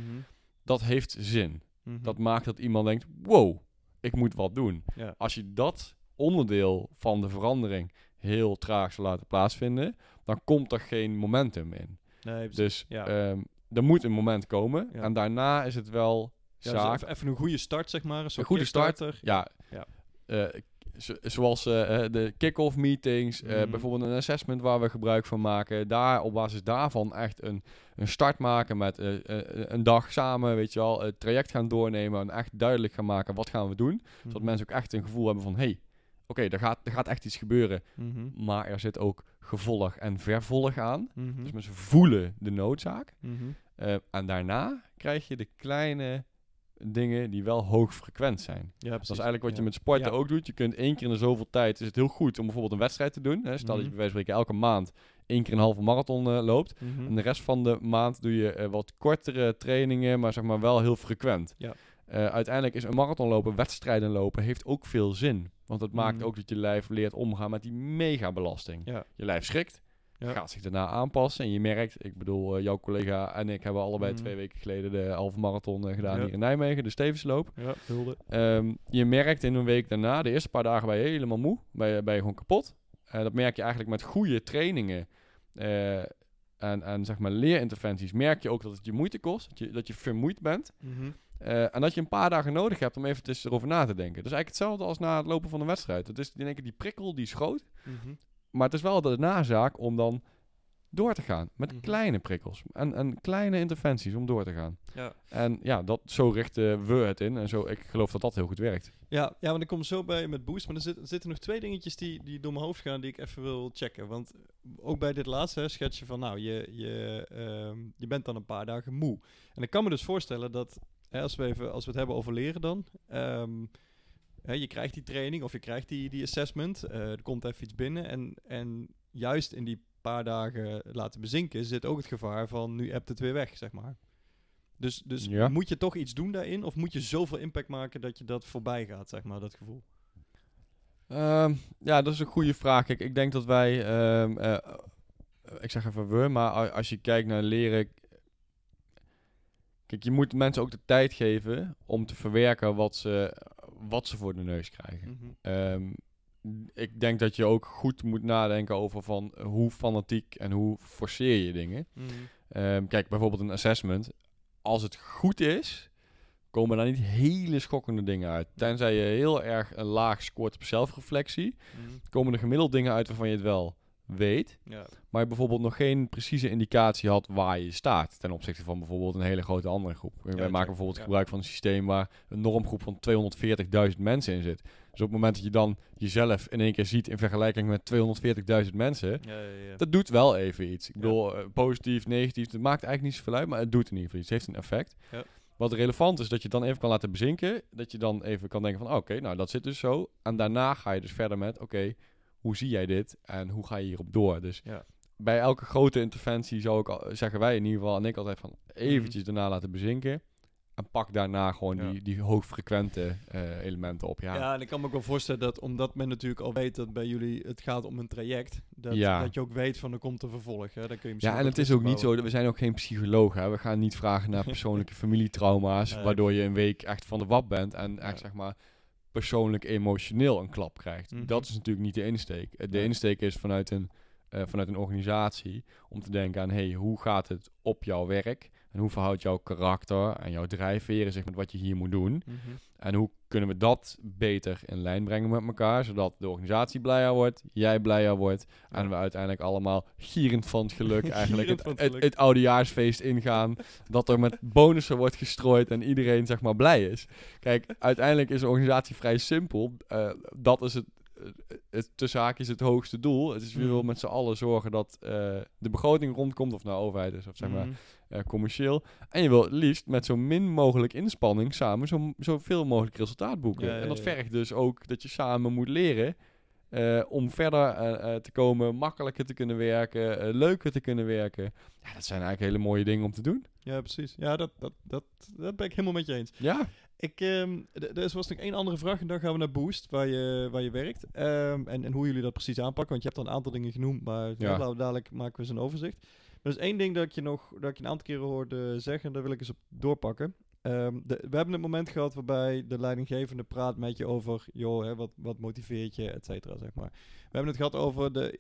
[SPEAKER 2] Dat heeft zin. Dat maakt dat iemand denkt, wow, ik moet wat doen.
[SPEAKER 1] Ja.
[SPEAKER 2] Als je dat onderdeel van de verandering heel traag zou laten plaatsvinden, dan komt er geen momentum in.
[SPEAKER 1] Nee.
[SPEAKER 2] Dus
[SPEAKER 1] Ja.
[SPEAKER 2] ehm, er moet een moment komen
[SPEAKER 1] Ja.
[SPEAKER 2] en daarna is het wel
[SPEAKER 1] Ja, dus
[SPEAKER 2] zaak.
[SPEAKER 1] even, even een goede start, zeg maar. Een,
[SPEAKER 2] goede start.
[SPEAKER 1] kickstarter.
[SPEAKER 2] Ja,
[SPEAKER 1] Ja.
[SPEAKER 2] eh, zo- zoals eh, eh, de kick-off meetings,
[SPEAKER 1] Mhm.
[SPEAKER 2] bijvoorbeeld een assessment waar we gebruik van maken. Daar, op basis daarvan echt een, een start maken met een dag samen, weet je wel. Het traject gaan doornemen en echt duidelijk gaan maken wat gaan we doen. Zodat
[SPEAKER 1] Mhm.
[SPEAKER 2] mensen ook echt een gevoel hebben van, hey, oké, er, gaat, er gaat echt iets gebeuren.
[SPEAKER 1] Mhm.
[SPEAKER 2] Maar er zit ook gevolg en vervolg aan. Dus mensen voelen de noodzaak. En daarna krijg je de kleine dingen die wel hoog frequent zijn.
[SPEAKER 1] Ja,
[SPEAKER 2] Dat is eigenlijk wat
[SPEAKER 1] ja.
[SPEAKER 2] je met sporten
[SPEAKER 1] Ja.
[SPEAKER 2] ook doet. Je kunt één keer in de zoveel tijd, is het heel goed om bijvoorbeeld een wedstrijd te doen. Hè. Stel dat
[SPEAKER 1] Mhm.
[SPEAKER 2] je bij wijze van spreken elke maand één keer een halve marathon eh, loopt.
[SPEAKER 1] Mhm.
[SPEAKER 2] En de rest van de maand doe je eh, wat kortere trainingen, maar zeg maar wel heel frequent.
[SPEAKER 1] Ja.
[SPEAKER 2] Eh, uiteindelijk is een marathon lopen, wedstrijden lopen, heeft ook veel zin. Want het maakt
[SPEAKER 1] Mhm.
[SPEAKER 2] ook dat je lijf leert omgaan met die megabelasting.
[SPEAKER 1] Ja.
[SPEAKER 2] Je lijf schrikt,
[SPEAKER 1] Ja.
[SPEAKER 2] gaat zich daarna aanpassen. En je merkt, ik bedoel, eh, jouw collega en ik hebben allebei
[SPEAKER 1] Mhm.
[SPEAKER 2] twee weken geleden de halve marathon eh, gedaan
[SPEAKER 1] Ja.
[SPEAKER 2] hier in Nijmegen, de Stevensloop.
[SPEAKER 1] Ja, hulde.
[SPEAKER 2] Ehm, je merkt in een week daarna, de eerste paar dagen ben je helemaal moe, ben je, ben je gewoon kapot. Eh, dat merk je eigenlijk met goede trainingen en, en zeg maar leerinterventies. Merk je ook dat het je moeite kost, dat je, dat je vermoeid bent.
[SPEAKER 1] Mhm.
[SPEAKER 2] en dat je een paar dagen nodig hebt om even erover na te denken. Dat is eigenlijk hetzelfde als na het lopen van een wedstrijd. Het is in één keer die prikkel, die.
[SPEAKER 1] Mhm.
[SPEAKER 2] Maar het is wel de nazaak om dan door te gaan. Met
[SPEAKER 1] Mhm.
[SPEAKER 2] kleine prikkels. En, en kleine interventies om door te gaan.
[SPEAKER 1] Ja.
[SPEAKER 2] En ja, dat, zo richten we het in. En zo, ik geloof dat dat heel goed werkt.
[SPEAKER 1] Ja, ja, want ik kom zo bij met Boost. Maar er, zit- er zitten nog twee dingetjes die, die door mijn hoofd gaan die ik even wil checken. Want ook bij dit laatste hè, schets je van, nou, je, je, ehm, je bent dan een paar dagen moe. En ik kan me dus voorstellen dat, hè, als, we even, als we het hebben over leren dan... ehm, hè, je krijgt die training of je krijgt die, die assessment. eh, er komt even iets binnen. En, en juist in die paar dagen laten bezinken zit ook het gevaar van, nu hebt het weer weg, zeg maar. Dus, dus
[SPEAKER 2] Ja.
[SPEAKER 1] moet je toch iets doen daarin? Of moet je zoveel impact maken dat je dat voorbij gaat, zeg maar, dat gevoel?
[SPEAKER 2] Ehm, ja, dat is een goede vraag. Kijk, ik denk dat wij, ehm, eh, eh, ik zeg even we, maar als je kijkt naar leren, kijk, je moet mensen ook de tijd geven om te verwerken wat ze, wat ze voor de neus krijgen.
[SPEAKER 1] Mhm.
[SPEAKER 2] Ehm, ik denk dat je ook goed moet nadenken over van hoe fanatiek en hoe forceer je dingen.
[SPEAKER 1] Mhm.
[SPEAKER 2] Ehm, kijk, bijvoorbeeld een assessment. Als het goed is, komen daar niet hele schokkende dingen uit. Tenzij je heel erg een laag scoort op zelfreflectie,
[SPEAKER 1] Mhm.
[SPEAKER 2] komen er gemiddeld dingen uit waarvan je het wel weet,
[SPEAKER 1] Ja.
[SPEAKER 2] maar bijvoorbeeld nog geen precieze indicatie had waar je staat ten opzichte van bijvoorbeeld een hele grote andere groep. Wij
[SPEAKER 1] check.
[SPEAKER 2] maken bijvoorbeeld
[SPEAKER 1] Ja.
[SPEAKER 2] gebruik van een systeem waar een normgroep van 240.000 mensen in zit. Dus op het moment dat je dan jezelf in één keer ziet in vergelijking met 240.000 mensen,
[SPEAKER 1] Ja, ja, ja.
[SPEAKER 2] dat doet wel even iets. Ik bedoel, eh, positief, negatief, het maakt eigenlijk niet zoveel uit, maar het doet in ieder geval iets. Het heeft een effect.
[SPEAKER 1] Ja.
[SPEAKER 2] Wat relevant is, dat je het dan even kan laten bezinken. Dat je dan even kan denken van, oké, nou dat zit dus zo. En daarna ga je dus verder met, oké, hoe zie jij dit en hoe ga je hierop door? Dus
[SPEAKER 1] Ja.
[SPEAKER 2] bij elke grote interventie zou ik al, zeggen wij in ieder geval, en ik altijd van, eventjes daarna laten bezinken. En pak daarna gewoon
[SPEAKER 1] Ja.
[SPEAKER 2] die, die hoogfrequente eh, elementen op. Ja,
[SPEAKER 1] Ja. en ik kan me ook wel voorstellen dat omdat men natuurlijk al weet dat bij jullie het gaat om een traject, dat,
[SPEAKER 2] Ja.
[SPEAKER 1] dat je ook weet van er komt een vervolg. Hè? Dan kun je
[SPEAKER 2] Ja, en het is ook niet zo, we zijn ook geen psycholoog. Hè? We gaan niet vragen naar persoonlijke familietrauma's, waardoor je een week echt van de wap bent en echt zeg maar persoonlijk emotioneel een klap krijgt.
[SPEAKER 1] Mhm.
[SPEAKER 2] Dat is natuurlijk niet de insteek. Eh, De insteek is vanuit een, eh, vanuit een organisatie om te denken aan, hey, hoe gaat het op jouw werk? En hoe verhoudt jouw karakter en jouw drijfveren zich met wat je hier moet doen?
[SPEAKER 1] Mhm.
[SPEAKER 2] En hoe kunnen we dat beter in lijn brengen met elkaar, zodat de organisatie blijer wordt, jij blijer wordt en we uiteindelijk allemaal gierend van het geluk eigenlijk het,
[SPEAKER 1] het
[SPEAKER 2] oudejaarsfeest ingaan, dat er met bonussen wordt gestrooid en iedereen zeg maar blij is. Kijk, uiteindelijk is een organisatie vrij simpel. Eh, dat is het, het tussen haakjes het hoogste doel. Het is we
[SPEAKER 1] Mhm.
[SPEAKER 2] willen met z'n allen zorgen dat eh, de begroting rondkomt, of nou overheid is of zeg maar
[SPEAKER 1] Mhm.
[SPEAKER 2] eh, commercieel. En je wil het liefst met zo min mogelijk inspanning samen zo, zoveel mogelijk resultaat boeken.
[SPEAKER 1] Ja, ja,
[SPEAKER 2] en dat vergt dus ook dat je samen moet leren eh, om verder te komen, makkelijker te kunnen werken, leuker te kunnen werken. Ja, dat zijn eigenlijk hele mooie dingen om te doen.
[SPEAKER 1] Ja, precies. Ja, dat, dat, dat, dat ben ik helemaal met je eens.
[SPEAKER 2] Ja,
[SPEAKER 1] Ik, ehm, er was nog één andere vraag en dan gaan we naar Boost, waar je, waar je werkt. Ehm, en, en hoe jullie dat precies aanpakken, want je hebt al een aantal dingen genoemd, maar ja. Dadelijk maken we eens een overzicht. Maar er is één ding dat ik je nog, dat ik een aantal keren hoorde zeggen, daar wil ik eens op doorpakken. Ehm, de, we hebben het moment gehad waarbij de leidinggevende praat met je over, joh, hè, wat, wat motiveert je, et cetera, zeg maar. We hebben het gehad over de,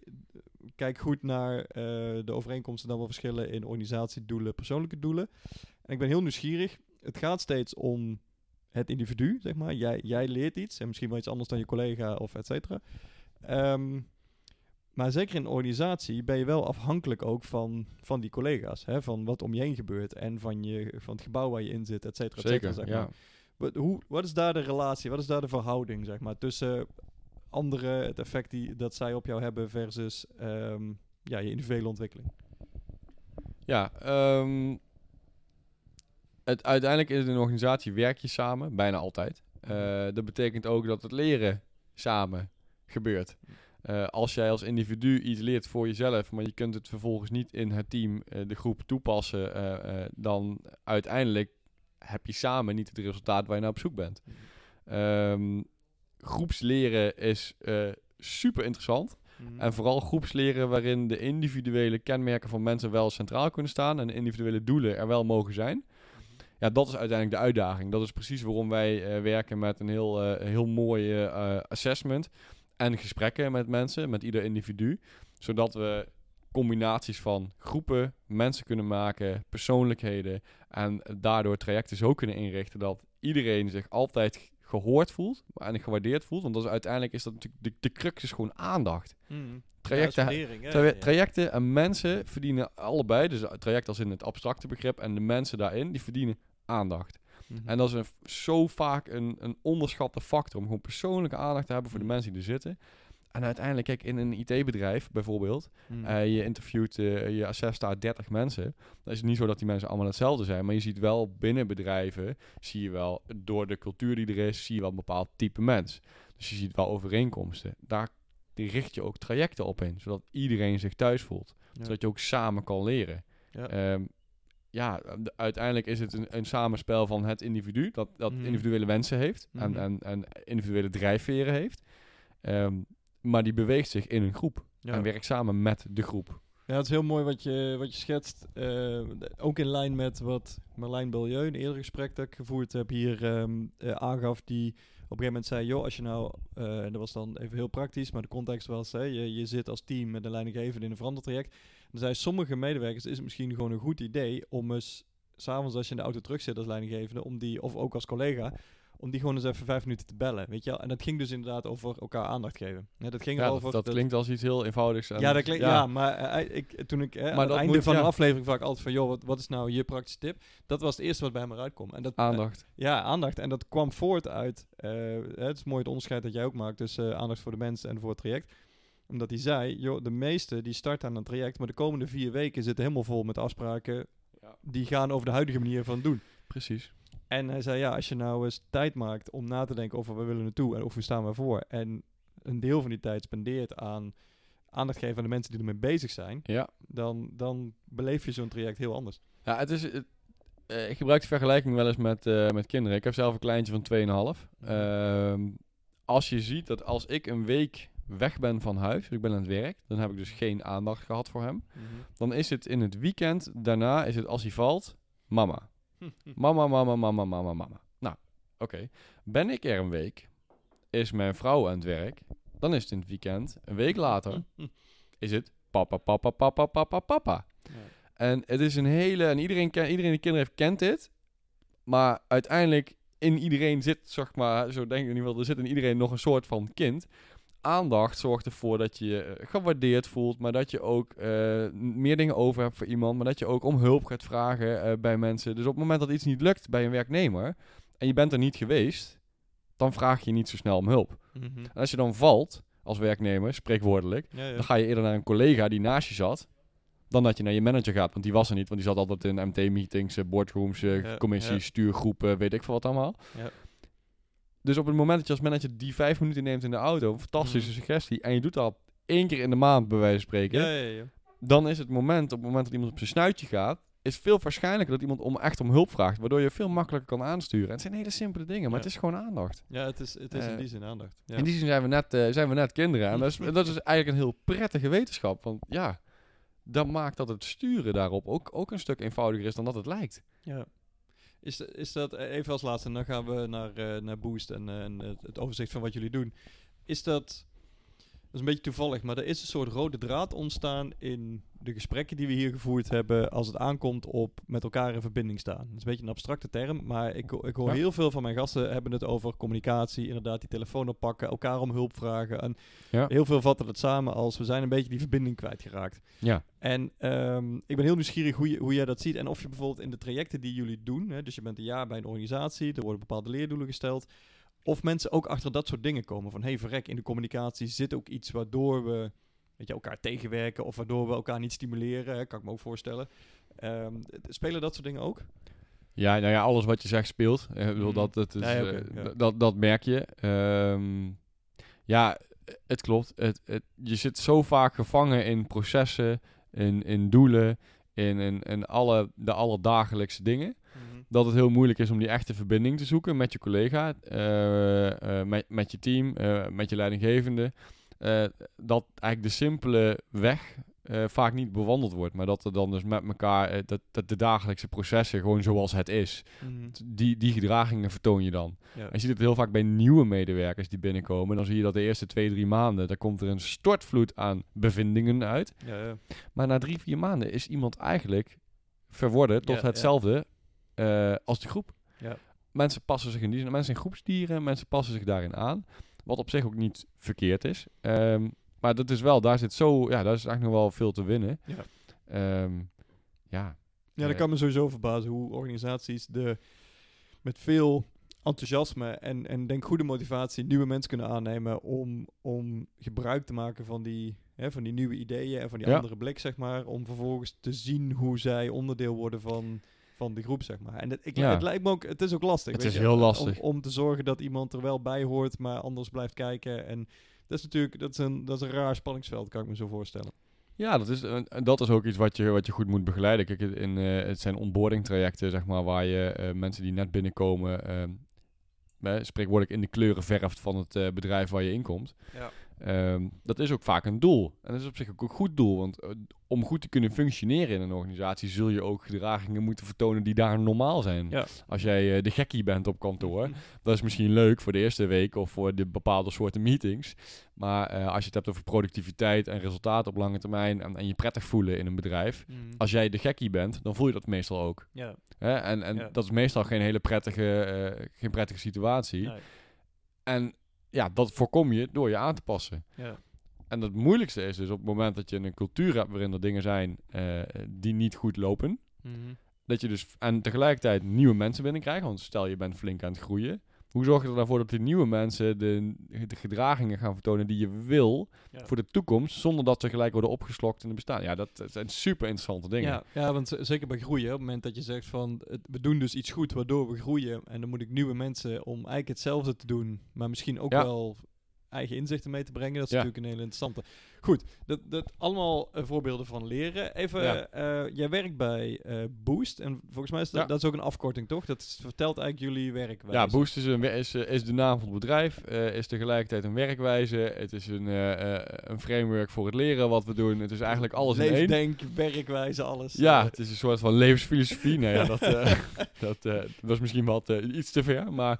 [SPEAKER 1] kijk goed naar eh, de overeenkomsten dan wel verschillen in organisatiedoelen, persoonlijke doelen. En ik ben heel nieuwsgierig. Het gaat steeds om het individu, zeg maar. Jij, jij leert iets en misschien wel iets anders dan je collega of et cetera. Ehm, maar zeker in een organisatie ben je wel afhankelijk ook van, van die collega's. Hè? Van wat om je heen gebeurt en van, je, van het gebouw waar je in zit, et cetera. et cetera,
[SPEAKER 2] zeker.
[SPEAKER 1] zeg
[SPEAKER 2] Ja.
[SPEAKER 1] maar. Wat, hoe, wat is daar de relatie, wat is daar de verhouding, zeg maar, tussen anderen, het effect die, dat zij op jou hebben versus ehm, ja, je individuele ontwikkeling?
[SPEAKER 2] Ja, ehm, het, uiteindelijk het een organisatie werk je samen, bijna altijd. Eh, dat betekent ook dat het leren samen gebeurt. Eh, als jij als individu iets leert voor jezelf, maar je kunt het vervolgens niet in het team, eh, de groep toepassen, dan uiteindelijk heb je samen niet het resultaat waar je naar op zoek bent. Ehm, groepsleren is super interessant. En vooral groepsleren waarin de individuele kenmerken van mensen wel centraal kunnen staan en de individuele doelen er wel mogen zijn. Ja, dat is uiteindelijk de uitdaging. Dat is precies waarom wij eh, werken met een heel, eh, heel mooi eh, assessment en gesprekken met mensen, met ieder individu, zodat we combinaties van groepen, mensen kunnen maken, persoonlijkheden en daardoor trajecten zo kunnen inrichten dat iedereen zich altijd gehoord voelt en gewaardeerd voelt. Want dat is, uiteindelijk is dat natuurlijk de, de crux is gewoon aandacht.
[SPEAKER 1] Mm.
[SPEAKER 2] Trajecten,
[SPEAKER 1] Ja?
[SPEAKER 2] Tra-
[SPEAKER 1] ja.
[SPEAKER 2] Trajecten en mensen verdienen allebei, dus het traject als in het abstracte begrip en de mensen daarin, die verdienen aandacht.
[SPEAKER 1] Mhm.
[SPEAKER 2] En dat is een, zo vaak een, een onderschatte factor om gewoon persoonlijke aandacht te hebben voor de
[SPEAKER 1] Mhm.
[SPEAKER 2] mensen die er zitten. En uiteindelijk, kijk, in een IT-bedrijf bijvoorbeeld,
[SPEAKER 1] Mm.
[SPEAKER 2] je interviewt, eh, je assess daar 30 mensen. Dan is het niet zo dat die mensen allemaal hetzelfde zijn, maar je ziet wel binnen bedrijven, zie je wel, door de cultuur die er is, zie je wel een bepaald type mens. Dus je ziet wel overeenkomsten. Daar richt je ook trajecten op in, zodat iedereen zich thuis voelt.
[SPEAKER 1] Ja.
[SPEAKER 2] Zodat je ook samen kan leren.
[SPEAKER 1] Ja.
[SPEAKER 2] Ehm, ja, de- uiteindelijk is het een, een samenspel van het individu, dat, dat
[SPEAKER 1] Mhm.
[SPEAKER 2] individuele wensen heeft en,
[SPEAKER 1] Mhm.
[SPEAKER 2] en, en individuele drijfveren heeft. Ehm, maar die beweegt zich in een groep
[SPEAKER 1] Ja.
[SPEAKER 2] en werkt samen met de groep.
[SPEAKER 1] Ja, het is heel mooi wat je, wat je schetst. Eh, de- ook in lijn met wat Marlijn Belieu, een eerder gesprek dat ik gevoerd heb, hier ehm, eh, aangaf. Die op een gegeven moment zei, joh, als je nou, eh, en dat was dan even heel praktisch, maar de context was, hè, je, je zit als team met een leidinggevende in een verandertraject. Dan zei sommige medewerkers, is het misschien gewoon een goed idee om eens, s'avonds als je in de auto terug zit als leidinggevende, om die, of ook als collega, om die gewoon eens even vijf minuten te bellen, weet je wel. En dat ging dus inderdaad over elkaar aandacht geven. Ja, dat ging
[SPEAKER 2] Ja, dat,
[SPEAKER 1] over...
[SPEAKER 2] dat klinkt als iets heel eenvoudigs. en-
[SPEAKER 1] ja, dat klinkt, ja. maar eh, ik, toen ik eh, aan
[SPEAKER 2] Maar
[SPEAKER 1] het
[SPEAKER 2] dat
[SPEAKER 1] einde
[SPEAKER 2] moet-
[SPEAKER 1] van een aflevering vraag ik altijd van, joh, wat, wat is nou je praktische tip? Dat was het eerste wat bij me eruit kwam. En dat,
[SPEAKER 2] aandacht.
[SPEAKER 1] ja, aandacht. En dat kwam voort uit, eh, het is mooi het onderscheid dat jij ook maakt tussen eh, aandacht voor de mens en voor het traject. Omdat hij zei, joh, de meesten die starten aan een traject, maar de komende vier weken zitten helemaal vol met afspraken
[SPEAKER 2] Ja.
[SPEAKER 1] die gaan over de huidige manier van doen.
[SPEAKER 2] Precies.
[SPEAKER 1] En hij zei, ja, als je nou eens tijd maakt om na te denken over waar willen we naartoe en of we staan we voor. En een deel van die tijd spendeert aan aandacht geven aan de mensen die ermee bezig zijn,
[SPEAKER 2] Ja.
[SPEAKER 1] dan, dan beleef je zo'n traject heel anders.
[SPEAKER 2] Ja, het is... het- eh, ik gebruik de vergelijking wel eens met, eh, met kinderen. Ik heb zelf een kleintje van 2,5. Ehm als je ziet dat als ik een week weg ben van huis, dus ik ben aan het werk, dan heb ik dus geen aandacht gehad voor hem. Dan is het in het weekend daarna, is het als hij valt, mama. Mama, mama, mama, mama, mama. Nou, oké. Ben ik er een week, is mijn vrouw aan het werk, dan is het in het weekend, een week later, is het papa, papa, papa, papa, papa.
[SPEAKER 1] Ja.
[SPEAKER 2] En het is een hele, en iedereen, ken, iedereen die kinderen heeft, kent dit. Maar uiteindelijk in iedereen zit, zeg maar, zo denk ik in ieder geval, er zit in iedereen nog een soort van kind. Aandacht zorgt ervoor dat je je eh, gewaardeerd voelt, maar dat je ook eh, meer dingen over hebt voor iemand, maar dat je ook om hulp gaat vragen eh, bij mensen. Dus op het moment dat iets niet lukt bij een werknemer en je bent er niet geweest, dan vraag je niet zo snel om hulp.
[SPEAKER 1] Mhm.
[SPEAKER 2] En als je dan valt als werknemer, spreekwoordelijk,
[SPEAKER 1] Ja, ja.
[SPEAKER 2] dan ga je eerder naar een collega die naast je zat. Dan dat je naar je manager gaat. Want die was er niet. Want die zat altijd in MT-meetings, boardrooms, commissies,
[SPEAKER 1] ja.
[SPEAKER 2] stuurgroepen, weet ik veel wat allemaal.
[SPEAKER 1] Ja.
[SPEAKER 2] Dus op het moment dat je als manager die vijf minuten neemt in de auto, een fantastische
[SPEAKER 1] Mhm.
[SPEAKER 2] suggestie, en je doet dat één keer in de maand bij wijze van spreken,
[SPEAKER 1] Ja, ja, ja.
[SPEAKER 2] dan is het moment, op het moment dat iemand op zijn snuitje gaat, is veel waarschijnlijker dat iemand om echt om hulp vraagt, waardoor je veel makkelijker kan aansturen. En het zijn hele simpele dingen, maar het is gewoon aandacht.
[SPEAKER 1] Ja, het is, het is in
[SPEAKER 2] Eh,
[SPEAKER 1] die zin aandacht. Ja.
[SPEAKER 2] In die zin zijn we net, eh, zijn we net kinderen. En dat is, dat is eigenlijk een heel prettige wetenschap. Want ja, dat maakt dat het sturen daarop ook, ook een stuk eenvoudiger is dan dat het lijkt.
[SPEAKER 1] Ja. Is, is dat, eh, even als laatste, en dan gaan we naar, eh, naar Boost en, eh, het, overzicht van wat jullie doen. Is dat is een beetje toevallig, maar er is een soort rode draad ontstaan in de gesprekken die we hier gevoerd hebben als het aankomt op met elkaar in verbinding staan. Dat is een beetje een abstracte term, maar ik, ik hoor
[SPEAKER 2] Ja.
[SPEAKER 1] heel veel van mijn gasten hebben het over communicatie, inderdaad die telefoon oppakken, elkaar om hulp vragen. En
[SPEAKER 2] Ja.
[SPEAKER 1] heel veel vatten het samen als we zijn een beetje die verbinding kwijtgeraakt.
[SPEAKER 2] Ja.
[SPEAKER 1] En ehm, ik ben heel nieuwsgierig hoe, je, hoe jij dat ziet. En of je bijvoorbeeld in de trajecten die jullie doen, hè, dus je bent een jaar bij een organisatie, er worden bepaalde leerdoelen gesteld. Of mensen ook achter dat soort dingen komen. Van hey, verrek, in de communicatie zit ook iets waardoor we weet je, elkaar tegenwerken of waardoor we elkaar niet stimuleren. Hè, kan ik me ook voorstellen. Ehm, spelen dat soort dingen ook?
[SPEAKER 2] Ja, nou ja, alles wat je zegt speelt. Ik bedoel,
[SPEAKER 1] Mhm.
[SPEAKER 2] dat, dat, is,
[SPEAKER 1] Nee,
[SPEAKER 2] eh,
[SPEAKER 1] ja.
[SPEAKER 2] dat, dat merk je. Ehm, ja, het klopt. Het, het, je zit zo vaak gevangen in processen, in, in doelen, in, in, in alle, de alledagelijkse dingen. Dat het heel moeilijk is om die echte verbinding te zoeken met je collega, eh, eh, met, met je team, eh, met je leidinggevende. Dat eigenlijk de simpele weg vaak niet bewandeld wordt, maar dat er dan dus met elkaar, dat, dat de dagelijkse processen gewoon zoals het is,
[SPEAKER 1] Mhm.
[SPEAKER 2] die, die gedragingen vertoon je dan.
[SPEAKER 1] Ja.
[SPEAKER 2] En je ziet het heel vaak bij nieuwe medewerkers die binnenkomen, dan zie je dat de eerste twee, drie maanden, daar komt er een stortvloed aan bevindingen uit.
[SPEAKER 1] Ja, ja.
[SPEAKER 2] Maar na drie, vier maanden is iemand eigenlijk verworden tot hetzelfde eh, als de groep.
[SPEAKER 1] Ja.
[SPEAKER 2] Mensen passen zich in die zin, mensen zijn groepsdieren, mensen passen zich daarin aan. Wat op zich ook niet verkeerd is. Ehm, maar dat is wel, daar zit zo, ja, daar is eigenlijk nog wel veel te winnen.
[SPEAKER 1] Ja.
[SPEAKER 2] Ehm, ja.
[SPEAKER 1] Ja, dat
[SPEAKER 2] Eh,
[SPEAKER 1] kan me sowieso verbazen hoe organisaties de, met veel enthousiasme en, en denk goede motivatie nieuwe mensen kunnen aannemen om, om gebruik te maken van die, hè, van die nieuwe ideeën en van die
[SPEAKER 2] Ja.
[SPEAKER 1] andere blik, zeg maar, om vervolgens te zien hoe zij onderdeel worden van, van de groep, zeg maar. En het, ik,
[SPEAKER 2] Ja.
[SPEAKER 1] het lijkt me ook, het is ook lastig.
[SPEAKER 2] Het
[SPEAKER 1] weet
[SPEAKER 2] is
[SPEAKER 1] je,
[SPEAKER 2] heel
[SPEAKER 1] om-
[SPEAKER 2] lastig.
[SPEAKER 1] Om, om te zorgen dat iemand er wel bij hoort, maar anders blijft kijken. En dat is natuurlijk, dat is een, dat is een raar spanningsveld, kan ik me zo voorstellen.
[SPEAKER 2] Ja, dat is, dat is ook iets wat je, wat je goed moet begeleiden. Kijk, in, eh, het zijn onboarding trajecten, zeg maar, waar je eh, mensen die net binnenkomen, ehm, eh, spreekwoordelijk in de kleuren verft van het eh, bedrijf waar je in komt.
[SPEAKER 1] Ja.
[SPEAKER 2] Ehm, dat is ook vaak een doel. En dat is op zich ook een goed doel. Want eh, om goed te kunnen functioneren in een organisatie... zul je ook gedragingen moeten vertonen die daar normaal zijn.
[SPEAKER 1] Ja.
[SPEAKER 2] Als jij eh, de gekkie bent op kantoor... dat is misschien leuk voor de eerste week... of voor de bepaalde soorten meetings. Maar eh, als je het hebt over productiviteit en resultaten op lange termijn... En, en je prettig voelen in een bedrijf...
[SPEAKER 1] Mhm.
[SPEAKER 2] als jij de gekkie bent, dan voel je dat meestal ook.
[SPEAKER 1] Ja.
[SPEAKER 2] Hè? En, en
[SPEAKER 1] Ja.
[SPEAKER 2] dat is meestal geen hele prettige, geen prettige situatie.
[SPEAKER 1] Nee.
[SPEAKER 2] En ja, dat voorkom je door je aan te passen.
[SPEAKER 1] Ja.
[SPEAKER 2] En het moeilijkste is dus op het moment dat je een cultuur hebt waarin er dingen zijn eh, die niet goed lopen.
[SPEAKER 1] Mhm.
[SPEAKER 2] Dat je dus en tegelijkertijd nieuwe mensen binnenkrijgt. Want stel je bent flink aan het groeien. Hoe zorg je er dan voor dat die nieuwe mensen de, de gedragingen gaan vertonen die je wil
[SPEAKER 1] Ja.
[SPEAKER 2] voor de toekomst, zonder dat ze gelijk worden opgeslokt in het bestaan? Ja, dat, dat zijn super interessante dingen.
[SPEAKER 1] Ja, ja, want zeker bij groeien, op het moment dat je zegt van het- we doen dus iets goed waardoor we groeien en dan moet ik nieuwe mensen om eigenlijk hetzelfde te doen, maar misschien ook
[SPEAKER 2] Ja.
[SPEAKER 1] wel eigen inzichten mee te brengen. Dat is natuurlijk een hele interessante. Goed, dat, dat allemaal eh, voorbeelden van leren. Even,
[SPEAKER 2] Ja.
[SPEAKER 1] eh, jij werkt bij eh, Boost en volgens mij is dat,
[SPEAKER 2] Ja.
[SPEAKER 1] dat is ook een afkorting, toch? Dat vertelt eigenlijk jullie werkwijze.
[SPEAKER 2] Ja, Boost is, een, is, is de naam van het bedrijf, is tegelijkertijd een werkwijze. Het is een, een framework voor het leren wat we doen. Het is eigenlijk alles in één.
[SPEAKER 1] Leefdenk, werkwijze, alles.
[SPEAKER 2] Ja, het is een soort van levensfilosofie. nou ja, dat, dat was misschien wat iets te ver, maar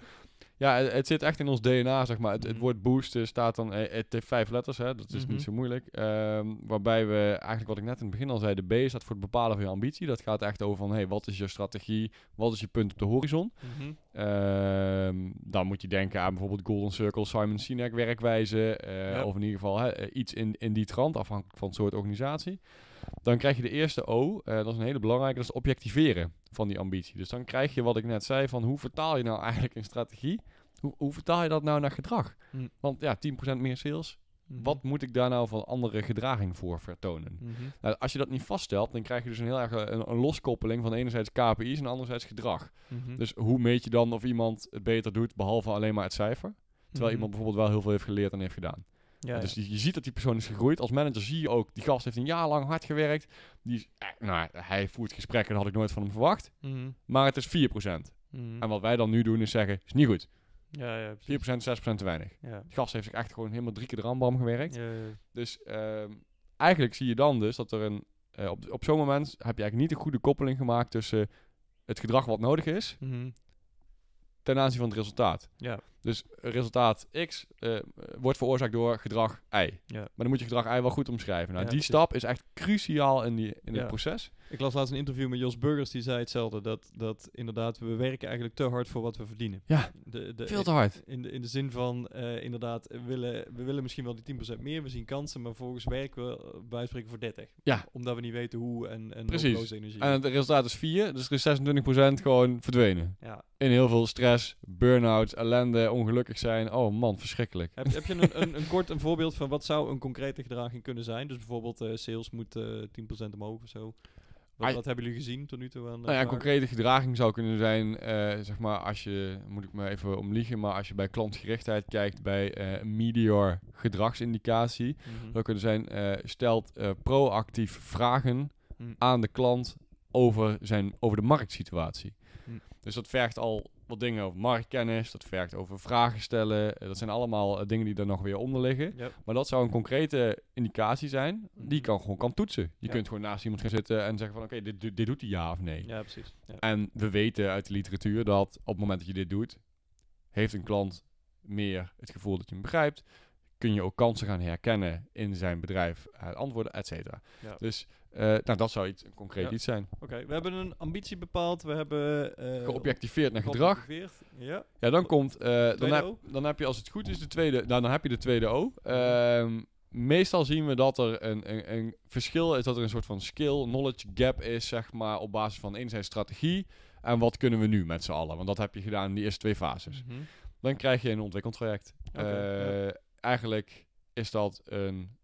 [SPEAKER 2] ja, het, het zit echt in ons DNA, zeg maar. Het, het
[SPEAKER 1] Mhm.
[SPEAKER 2] woord boost staat dan, eh, het heeft vijf letters, hè, dat is
[SPEAKER 1] Mhm.
[SPEAKER 2] niet zo moeilijk. Ehm, waarbij we eigenlijk, wat ik net in het begin al zei, de B staat voor het bepalen van je ambitie. Dat gaat echt over van, hey, wat is je strategie, wat is je punt op de horizon?
[SPEAKER 1] mhm.
[SPEAKER 2] Ehm, dan moet je denken aan bijvoorbeeld Golden Circle, Simon Sinek werkwijze. eh,
[SPEAKER 1] Ja.
[SPEAKER 2] Of in ieder geval hè, eh, iets in, in die trant, afhankelijk van het soort organisatie. Dan krijg je de eerste O, eh, dat is een hele belangrijke, dat is objectiveren van die ambitie. Dus dan krijg je wat ik net zei van hoe vertaal je nou eigenlijk een strategie? Hoe, hoe vertaal je dat nou naar gedrag?
[SPEAKER 1] Hm.
[SPEAKER 2] Want ja, 10% meer sales,
[SPEAKER 1] Mhm.
[SPEAKER 2] wat moet ik daar nou van andere gedraging voor vertonen?
[SPEAKER 1] Mhm.
[SPEAKER 2] Nou, als je dat niet vaststelt, dan krijg je dus een heel erg eh, een, een loskoppeling van enerzijds KPI's en anderzijds gedrag.
[SPEAKER 1] Mhm.
[SPEAKER 2] Dus hoe meet je dan of iemand het beter doet, behalve alleen maar het cijfer? Terwijl iemand bijvoorbeeld wel heel veel heeft geleerd en heeft gedaan.
[SPEAKER 1] Ja,
[SPEAKER 2] dus je, je ziet dat die persoon is gegroeid. Als manager zie je ook, die gast heeft een jaar lang hard gewerkt. Die is, eh, nou, hij voert gesprekken, dat had ik nooit van hem verwacht.
[SPEAKER 1] Mhm.
[SPEAKER 2] Maar het is 4%.
[SPEAKER 1] Mhm.
[SPEAKER 2] En wat wij dan nu doen is zeggen, is niet goed.
[SPEAKER 1] Ja, ja, precies.
[SPEAKER 2] 4%, 6% te weinig.
[SPEAKER 1] Ja.
[SPEAKER 2] Die gast heeft zich echt gewoon helemaal drie keer de rambam gewerkt.
[SPEAKER 1] Ja, ja.
[SPEAKER 2] Dus ehm, eigenlijk zie je dan dus dat er een... eh, op, op zo'n moment heb je eigenlijk niet een goede koppeling gemaakt tussen het gedrag wat nodig is
[SPEAKER 1] Mhm.
[SPEAKER 2] ten aanzien van het resultaat.
[SPEAKER 1] Ja.
[SPEAKER 2] Dus resultaat X eh, wordt veroorzaakt door gedrag Y.
[SPEAKER 1] Ja.
[SPEAKER 2] Maar dan moet je gedrag Y wel goed omschrijven. Nou,
[SPEAKER 1] Ja,
[SPEAKER 2] die
[SPEAKER 1] precies.
[SPEAKER 2] stap is echt cruciaal in, die, in
[SPEAKER 1] Ja.
[SPEAKER 2] het proces.
[SPEAKER 1] Ik las laatst een interview met Jos Burgers, die zei hetzelfde. Dat, dat inderdaad, we werken eigenlijk te hard voor wat we verdienen.
[SPEAKER 2] Ja,
[SPEAKER 1] de, de,
[SPEAKER 2] Veel te hard.
[SPEAKER 1] In de, in de zin van, eh, inderdaad, we willen, we willen misschien wel die 10% meer, we zien kansen, maar volgens werken we bij spreken voor 30.
[SPEAKER 2] Ja.
[SPEAKER 1] Omdat we niet weten hoe en, en
[SPEAKER 2] Precies.
[SPEAKER 1] energie.
[SPEAKER 2] En het resultaat is 4, dus er is 26% gewoon verdwenen.
[SPEAKER 1] ja.
[SPEAKER 2] In heel veel stress, burn-out, ellende, ongelukkig zijn. Oh man, verschrikkelijk.
[SPEAKER 1] heb, heb je een, een, een kort een voorbeeld van wat zou een concrete gedraging kunnen zijn? Dus bijvoorbeeld eh, sales moet eh 10% omhoog of zo. Wat,
[SPEAKER 2] Ah,
[SPEAKER 1] wat hebben jullie gezien tot nu toe aan
[SPEAKER 2] Nou ja, een concrete gedraging zou kunnen zijn, eh, zeg maar, als je, moet ik me even omliegen, maar als je bij klantgerichtheid kijkt bij Meteor gedragsindicatie,
[SPEAKER 1] Mhm.
[SPEAKER 2] zou kunnen zijn, stelt proactief vragen
[SPEAKER 1] Mm.
[SPEAKER 2] aan de klant over, zijn, over de marktsituatie.
[SPEAKER 1] Mm.
[SPEAKER 2] Dus dat vergt al wat dingen over marktkennis, dat vergt over vragen stellen. eh, dat zijn allemaal eh, dingen die er nog weer onder liggen. Maar dat zou een concrete indicatie zijn die je
[SPEAKER 1] Mhm.
[SPEAKER 2] kan gewoon kan toetsen. Je
[SPEAKER 1] Ja.
[SPEAKER 2] kunt gewoon naast iemand gaan zitten en zeggen van oké, dit, dit, dit doet hij ja of nee.
[SPEAKER 1] ja, precies. Ja.
[SPEAKER 2] En we weten uit de literatuur dat op het moment dat je dit doet, heeft een klant meer het gevoel dat je hem begrijpt. Kun je ook kansen gaan herkennen in zijn bedrijf, uh, antwoorden, et cetera.
[SPEAKER 1] Ja.
[SPEAKER 2] Dus eh, nou, dat zou iets, een concreet
[SPEAKER 1] Ja.
[SPEAKER 2] iets zijn.
[SPEAKER 1] Oké, we hebben een ambitie bepaald. We hebben... eh,
[SPEAKER 2] Geobjectiveerd naar gedrag.
[SPEAKER 1] Ja.
[SPEAKER 2] Ja, dan komt, eh, dan, heb, dan heb je als het goed is de tweede, nou, dan heb je de tweede O. Ehm, meestal zien we dat er een, een, een verschil is, dat er een soort van skill, knowledge gap is, zeg maar, op basis van enerzijds strategie en wat kunnen we nu met z'n allen. Want dat heb je gedaan in die eerste twee fases.
[SPEAKER 1] Mhm.
[SPEAKER 2] Dan krijg je een ontwikkeltraject.
[SPEAKER 1] Ja.
[SPEAKER 2] Eigenlijk is dat een,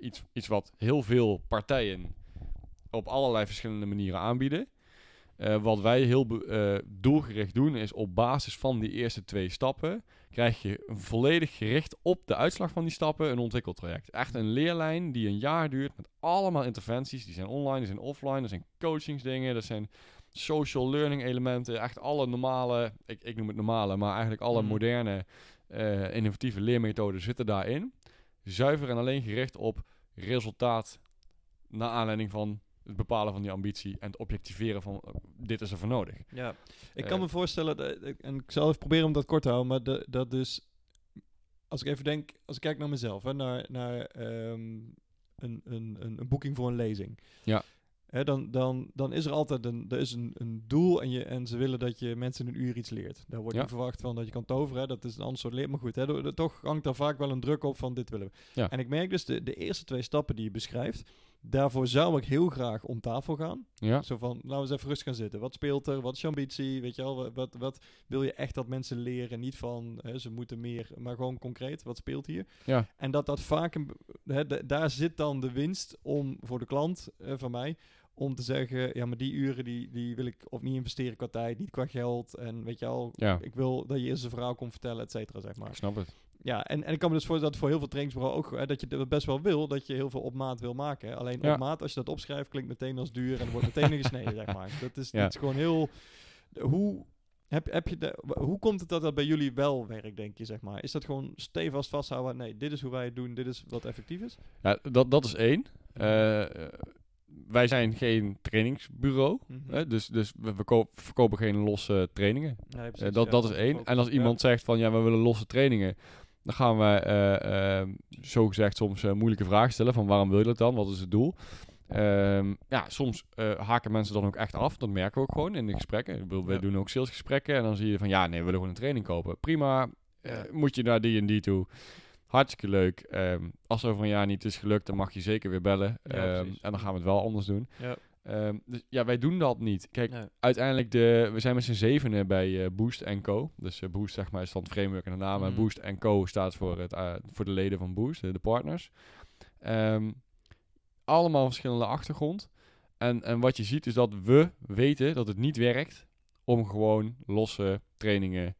[SPEAKER 2] iets, iets wat heel veel partijen op allerlei verschillende manieren aanbieden. Eh, wat wij heel eh, doelgericht doen, is op basis van die eerste twee stappen, krijg je volledig gericht op de uitslag van die stappen een ontwikkeltraject. Echt een leerlijn die een jaar duurt met allemaal interventies. Die zijn online, die zijn offline, er zijn coachingsdingen, er zijn social learning elementen. Echt alle normale, ik, ik noem het normale, maar eigenlijk alle
[SPEAKER 1] Mhm.
[SPEAKER 2] moderne eh, innovatieve leermethoden zitten daarin. zuiver en alleen gericht op resultaat naar aanleiding van het bepalen van die ambitie en het objectiveren van eh, dit is er voor nodig.
[SPEAKER 1] Ja, ik
[SPEAKER 2] Eh,
[SPEAKER 1] kan me voorstellen, dat, en ik zal even proberen om dat kort te houden, maar de, dat dus, als ik even denk, als ik kijk naar mezelf, hè, naar, naar ehm, een, een, een, een boeking voor een lezing.
[SPEAKER 2] Ja.
[SPEAKER 1] Hè, dan, dan, dan is er altijd een, er is een, een doel en, je, en ze willen dat je mensen in een uur iets leert. Daar wordt
[SPEAKER 2] Ja.
[SPEAKER 1] niet verwacht van dat je kan toveren, hè, dat is een ander soort leer. Maar goed, hè, toch hangt daar vaak wel een druk op van dit willen we.
[SPEAKER 2] Ja.
[SPEAKER 1] En ik merk dus de, de eerste twee stappen die je beschrijft, daarvoor zou ik heel graag om tafel gaan.
[SPEAKER 2] Ja,
[SPEAKER 1] Zo van, laten we eens even rustig gaan zitten. Wat speelt er? Wat is je ambitie? Weet je wel, wat, wat, wil je echt dat mensen leren? Niet van, hè, ze moeten meer, maar gewoon concreet. Wat speelt hier?
[SPEAKER 2] ja,
[SPEAKER 1] En dat dat vaak, een, hè, da- daar zit dan de winst om voor de klant eh, van mij, om te zeggen, ja, maar die uren die, die wil ik of niet investeren qua tijd, niet qua geld. En weet je
[SPEAKER 2] ja.
[SPEAKER 1] ik wil dat je eerst een verhaal komt vertellen, et cetera, zeg maar.
[SPEAKER 2] Ik snap het.
[SPEAKER 1] Ja, en, en ik kan me dus voorstellen dat voor heel veel trainingsbureau ook, hè, dat je dat best wel wil, dat je heel veel op maat wil maken. hè. Alleen
[SPEAKER 2] Ja.
[SPEAKER 1] op maat, als je dat opschrijft, klinkt meteen als duur en wordt meteen gesneden, zeg maar. Dat is,
[SPEAKER 2] Ja.
[SPEAKER 1] dat is gewoon heel... Hoe, heb, heb je de, hoe komt het dat dat bij jullie wel werkt, denk je, zeg maar? Is dat gewoon stevast vasthouden, nee, dit is hoe wij het doen, dit is wat effectief is?
[SPEAKER 2] Ja, dat, dat is één. Eh, eh, wij zijn geen trainingsbureau.
[SPEAKER 1] Mhm.
[SPEAKER 2] Hè? Dus, dus we verko- verkopen geen losse trainingen.
[SPEAKER 1] Nee,
[SPEAKER 2] Eh,
[SPEAKER 1] precies,
[SPEAKER 2] dat,
[SPEAKER 1] ja,
[SPEAKER 2] dat is één. En als
[SPEAKER 1] Ja.
[SPEAKER 2] iemand zegt van ja, we willen losse trainingen, dan gaan wij eh eh, zo gezegd soms eh, moeilijke vragen stellen van waarom wil je dat dan? Wat is het doel? Ehm, ja, soms eh, haken mensen dan ook echt af. Dat merken we ook gewoon in de gesprekken. Ik bedoel,
[SPEAKER 1] Ja.
[SPEAKER 2] doen ook salesgesprekken en dan zie je van ja, nee, we willen gewoon een training kopen. Prima.
[SPEAKER 1] Ja.
[SPEAKER 2] moet je naar die en die toe? Hartstikke leuk. Ehm, als er over een jaar niet is gelukt, dan mag je zeker weer bellen.
[SPEAKER 1] Ja,
[SPEAKER 2] Ehm, en dan gaan we het wel anders doen.
[SPEAKER 1] Ja.
[SPEAKER 2] Ehm, dus ja, wij doen dat niet. Kijk,
[SPEAKER 1] Nee.
[SPEAKER 2] uiteindelijk, de, we zijn met z'n zevenen bij eh, Boost Co. Dus eh, Boost zeg maar is dan het framework en de naam. En
[SPEAKER 1] Mhm.
[SPEAKER 2] Boost Co staat voor, het, eh, voor de leden van Boost, de partners. Ehm, allemaal verschillende achtergrond. En, en wat je ziet is dat we weten dat het niet werkt om gewoon losse trainingen,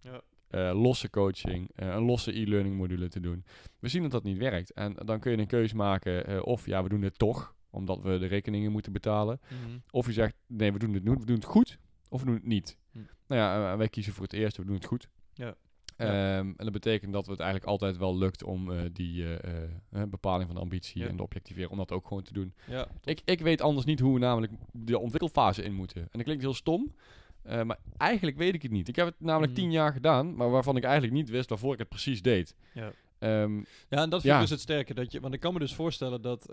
[SPEAKER 1] Ja.
[SPEAKER 2] losse coaching, een losse e-learning module te doen. We zien dat dat niet werkt. En dan kun je een keuze maken of ja, we doen dit toch, omdat we de rekeningen moeten betalen.
[SPEAKER 1] Mhm.
[SPEAKER 2] Of je zegt, nee, we doen het nu, we doen het goed, of we doen het niet.
[SPEAKER 1] Hm.
[SPEAKER 2] Nou ja, eh, wij kiezen voor het eerste, we doen het goed.
[SPEAKER 1] Ja.
[SPEAKER 2] Ehm, En dat betekent dat het eigenlijk altijd wel lukt om eh, die eh, bepaling van de ambitie
[SPEAKER 1] Ja.
[SPEAKER 2] en de objectiveren, om dat ook gewoon te doen.
[SPEAKER 1] Ja,
[SPEAKER 2] Ik, ik weet anders niet hoe we namelijk de ontwikkelfase in moeten. En dat klinkt heel stom, maar eigenlijk weet ik het niet. Ik heb het namelijk
[SPEAKER 1] Mhm.
[SPEAKER 2] tien jaar gedaan, maar waarvan ik eigenlijk niet wist waarvoor ik het precies deed.
[SPEAKER 1] Ja.
[SPEAKER 2] Ehm,
[SPEAKER 1] Ja, en dat vind
[SPEAKER 2] Ja.
[SPEAKER 1] ik dus het sterke. Dat je, want ik kan me dus voorstellen dat,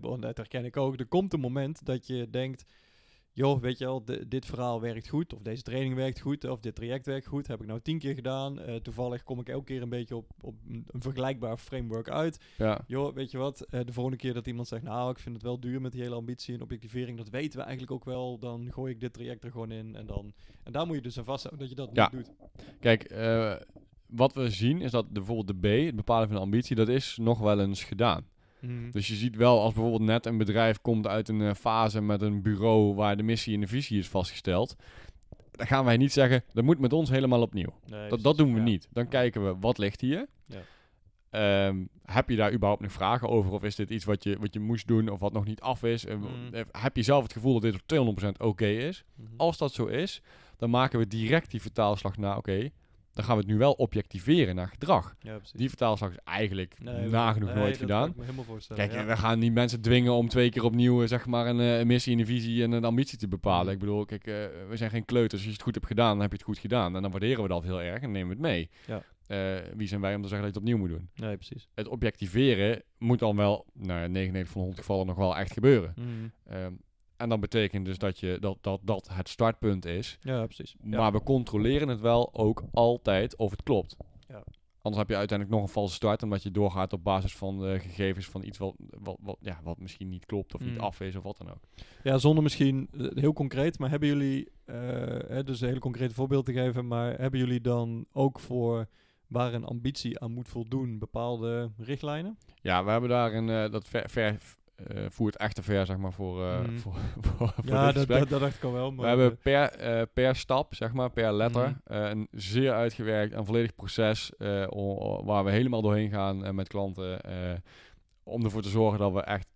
[SPEAKER 1] want dat herken ik ook, er komt een moment dat je denkt, joh, weet je wel, dit verhaal werkt goed, of deze training werkt goed, of dit traject werkt goed, heb ik nou tien keer gedaan. Eh, toevallig kom ik elke keer een beetje op, op een, vergelijkbaar framework uit.
[SPEAKER 2] ja,
[SPEAKER 1] Joh, weet je wat, eh, de volgende keer dat iemand zegt, nou, ik vind het wel duur met die hele ambitie en objectivering, dat weten we eigenlijk ook wel, dan gooi ik dit traject er gewoon in en dan, en daar moet je dus aan vasthouden dat je dat
[SPEAKER 2] Ja.
[SPEAKER 1] niet doet.
[SPEAKER 2] Kijk, wat we zien is dat de, bijvoorbeeld de B, het bepalen van de ambitie, dat is nog wel eens gedaan.
[SPEAKER 1] Mhm.
[SPEAKER 2] Dus je ziet wel als bijvoorbeeld net een bedrijf komt uit een eh, fase met een bureau waar de missie en de visie is vastgesteld. Dan gaan wij niet zeggen, dat moet met ons helemaal opnieuw.
[SPEAKER 1] Nee,
[SPEAKER 2] Dat, dat doen we
[SPEAKER 1] ja.
[SPEAKER 2] niet. Dan kijken we, wat ligt hier?
[SPEAKER 1] Ja.
[SPEAKER 2] Ehm, heb je daar überhaupt nog vragen over? Of is dit iets wat je, wat je moest doen of wat nog niet af is? En
[SPEAKER 1] Mhm.
[SPEAKER 2] eh, Heb je zelf het gevoel dat dit op 200% oké is?
[SPEAKER 1] Mhm.
[SPEAKER 2] Als dat zo is, dan maken we direct die vertaalslag naar, oké, dan gaan we het nu wel objectiveren naar gedrag.
[SPEAKER 1] Ja.
[SPEAKER 2] Die vertaalslag is eigenlijk
[SPEAKER 1] Nee,
[SPEAKER 2] nagenoeg
[SPEAKER 1] nee,
[SPEAKER 2] nooit gedaan. Kijk,
[SPEAKER 1] ja.
[SPEAKER 2] we gaan niet mensen dwingen om twee keer opnieuw eh, zeg maar een, eh, een missie, een visie en een ambitie te bepalen.
[SPEAKER 1] Mhm.
[SPEAKER 2] Ik bedoel, kijk, eh, we zijn geen kleuters. Als je het goed hebt gedaan, dan heb je het goed gedaan. En dan waarderen we dat heel erg en nemen we het mee.
[SPEAKER 1] Ja.
[SPEAKER 2] Wie zijn wij om te zeggen dat je het opnieuw moet doen?
[SPEAKER 1] Nee, precies.
[SPEAKER 2] Het objectiveren moet dan wel, nou ja, 99 van de 100 gevallen nog wel echt gebeuren.
[SPEAKER 1] Mhm.
[SPEAKER 2] Ehm, en dat betekent dus dat, je, dat, dat dat het startpunt is.
[SPEAKER 1] Ja, precies. Ja.
[SPEAKER 2] Maar we controleren het wel ook altijd of het klopt.
[SPEAKER 1] Ja.
[SPEAKER 2] Anders heb je uiteindelijk nog een valse start, omdat je doorgaat op basis van de gegevens van iets wat, wat, wat, ja, wat misschien niet klopt of niet
[SPEAKER 1] Mm.
[SPEAKER 2] af is of wat dan ook.
[SPEAKER 1] Ja, zonder misschien eh, heel concreet, maar hebben jullie, eh, hè, dus een hele concrete voorbeeld te geven, maar hebben jullie dan ook voor waar een ambitie aan moet voldoen bepaalde richtlijnen?
[SPEAKER 2] Ja, we hebben daar een, eh, dat ver, ver eh, voert echt ver, zeg maar, voor,
[SPEAKER 1] Mhm.
[SPEAKER 2] voor, voor, voor
[SPEAKER 1] ja,
[SPEAKER 2] dit
[SPEAKER 1] dat, dat, dat dacht ik al wel. Maar
[SPEAKER 2] We hebben per, eh, per stap, zeg maar, per letter,
[SPEAKER 1] Mhm.
[SPEAKER 2] een zeer uitgewerkt en volledig proces waar we helemaal doorheen gaan met klanten. om ervoor te zorgen dat we echt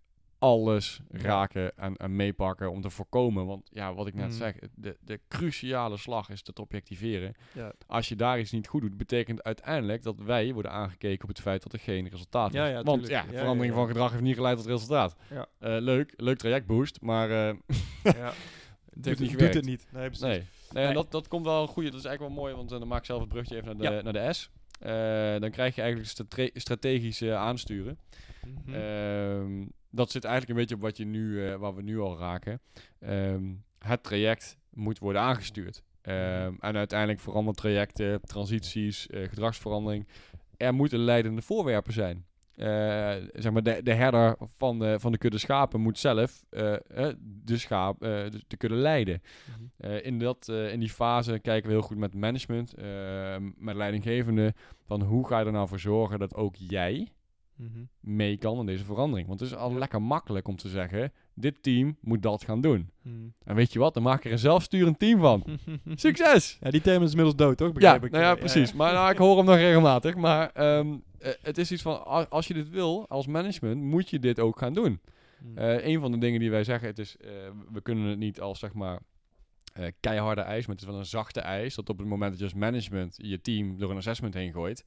[SPEAKER 2] alles raken en, en meepakken om te voorkomen. Want ja, wat ik net
[SPEAKER 1] Mm.
[SPEAKER 2] zeg, de, de cruciale slag is het objectiveren.
[SPEAKER 1] Ja.
[SPEAKER 2] Als je daar iets niet goed doet, betekent uiteindelijk dat wij worden aangekeken op het feit dat er geen resultaat
[SPEAKER 1] Ja,
[SPEAKER 2] is.
[SPEAKER 1] ja,
[SPEAKER 2] Want ja, verandering van gedrag heeft niet geleid tot resultaat.
[SPEAKER 1] Ja.
[SPEAKER 2] Eh, leuk, leuk trajectboost, maar eh,
[SPEAKER 1] ja.
[SPEAKER 2] het heeft niet
[SPEAKER 1] doet het niet. Nee, precies.
[SPEAKER 2] Nee, nee. En dat, dat komt wel een goede. Dat is eigenlijk wel mooi, want eh, dan maak ik zelf het brugje even naar de, naar de S. Eh, dan krijg je eigenlijk strate- strategische aansturen.
[SPEAKER 1] Mhm.
[SPEAKER 2] Ehm, dat zit eigenlijk een beetje op wat je nu, eh, waar we nu al raken. Ehm, het traject moet worden aangestuurd. Ehm, en uiteindelijk veranderen trajecten, transities, eh, gedragsverandering. Er moeten leidende voorwerpen zijn. Eh, zeg maar de, de herder van de, van de kudde schapen moet zelf eh, de, schaap, de, de kudde leiden.
[SPEAKER 1] Mhm.
[SPEAKER 2] In, dat, in die fase kijken we heel goed met management, met leidinggevende, van hoe ga je er nou voor zorgen dat ook jij
[SPEAKER 1] Mhm.
[SPEAKER 2] mee kan in deze verandering. Want het is al
[SPEAKER 1] Ja.
[SPEAKER 2] lekker makkelijk om te zeggen, dit team moet dat gaan doen.
[SPEAKER 1] Mhm.
[SPEAKER 2] En weet je wat, dan maak ik er een zelfsturend team van. Succes!
[SPEAKER 1] Ja, die term is inmiddels dood, toch?
[SPEAKER 2] Ja,
[SPEAKER 1] Begrijp ik.
[SPEAKER 2] nou ja,
[SPEAKER 1] Eh,
[SPEAKER 2] precies. Maar nou, ik hoor hem nog regelmatig. Maar ehm, eh, het is iets van, als je dit wil, als management, moet je dit ook gaan doen. Eh, een van de dingen die wij zeggen, het is, eh, we kunnen het niet als zeg maar eh, keiharde ijs, maar het is wel een zachte ijs. Dat op het moment dat je als management je team door een assessment heen gooit,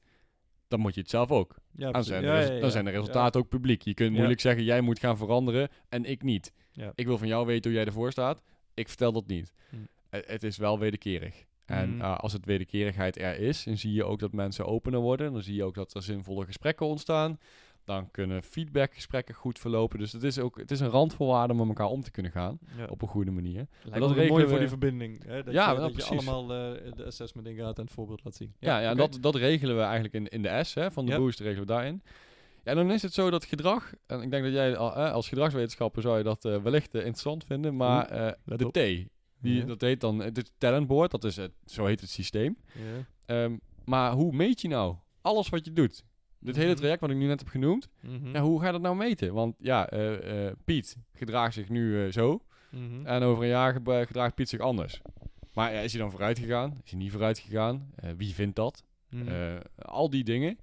[SPEAKER 2] dan moet je het zelf ook.
[SPEAKER 1] ja,
[SPEAKER 2] Dan zijn,
[SPEAKER 1] Ja, ja,
[SPEAKER 2] dan zijn de resultaten ook publiek. Je kunt moeilijk zeggen, jij moet gaan veranderen en ik niet.
[SPEAKER 1] Ja.
[SPEAKER 2] Ik wil van jou weten hoe jij ervoor staat. Ik vertel dat niet.
[SPEAKER 1] Hm.
[SPEAKER 2] Het is wel wederkerig. En
[SPEAKER 1] Mhm.
[SPEAKER 2] eh, als het wederkerigheid er is, dan zie je ook dat mensen opener worden. Dan zie je ook dat er zinvolle gesprekken ontstaan. Dan kunnen feedbackgesprekken goed verlopen. Dus het is ook het is een randvoorwaarde om met elkaar om te kunnen gaan.
[SPEAKER 1] Ja.
[SPEAKER 2] Op een goede manier.
[SPEAKER 1] Lijkt
[SPEAKER 2] dat regelen
[SPEAKER 1] mooi
[SPEAKER 2] we-
[SPEAKER 1] voor die verbinding. Hè? Dat
[SPEAKER 2] Ja,
[SPEAKER 1] je,
[SPEAKER 2] nou,
[SPEAKER 1] dat je allemaal eh, de assessment ingaat en het voorbeeld laat zien.
[SPEAKER 2] Ja, ja, dat, dat regelen we eigenlijk in, in de S hè, van de
[SPEAKER 1] Ja.
[SPEAKER 2] boost regelen we daarin. Ja, dan is het zo dat gedrag, en ik denk dat jij eh, als gedragswetenschapper zou je dat eh, wellicht interessant vinden, maar eh,
[SPEAKER 1] let
[SPEAKER 2] de. T, die,
[SPEAKER 1] Ja.
[SPEAKER 2] dat heet dan het is talentboard, dat is het, zo heet het systeem.
[SPEAKER 1] Ja.
[SPEAKER 2] Ehm, maar hoe meet je nou alles wat je doet? Dit hele
[SPEAKER 1] Mhm.
[SPEAKER 2] traject wat ik nu net heb genoemd,
[SPEAKER 1] Mhm.
[SPEAKER 2] ja, hoe ga je dat nou meten? Want ja, eh, eh, Piet gedraagt zich nu eh, zo
[SPEAKER 1] Mhm.
[SPEAKER 2] en over een jaar ge- gedraagt Piet zich anders. Maar is hij dan vooruit gegaan? Is hij niet vooruit gegaan? Wie vindt dat? Al die dingen.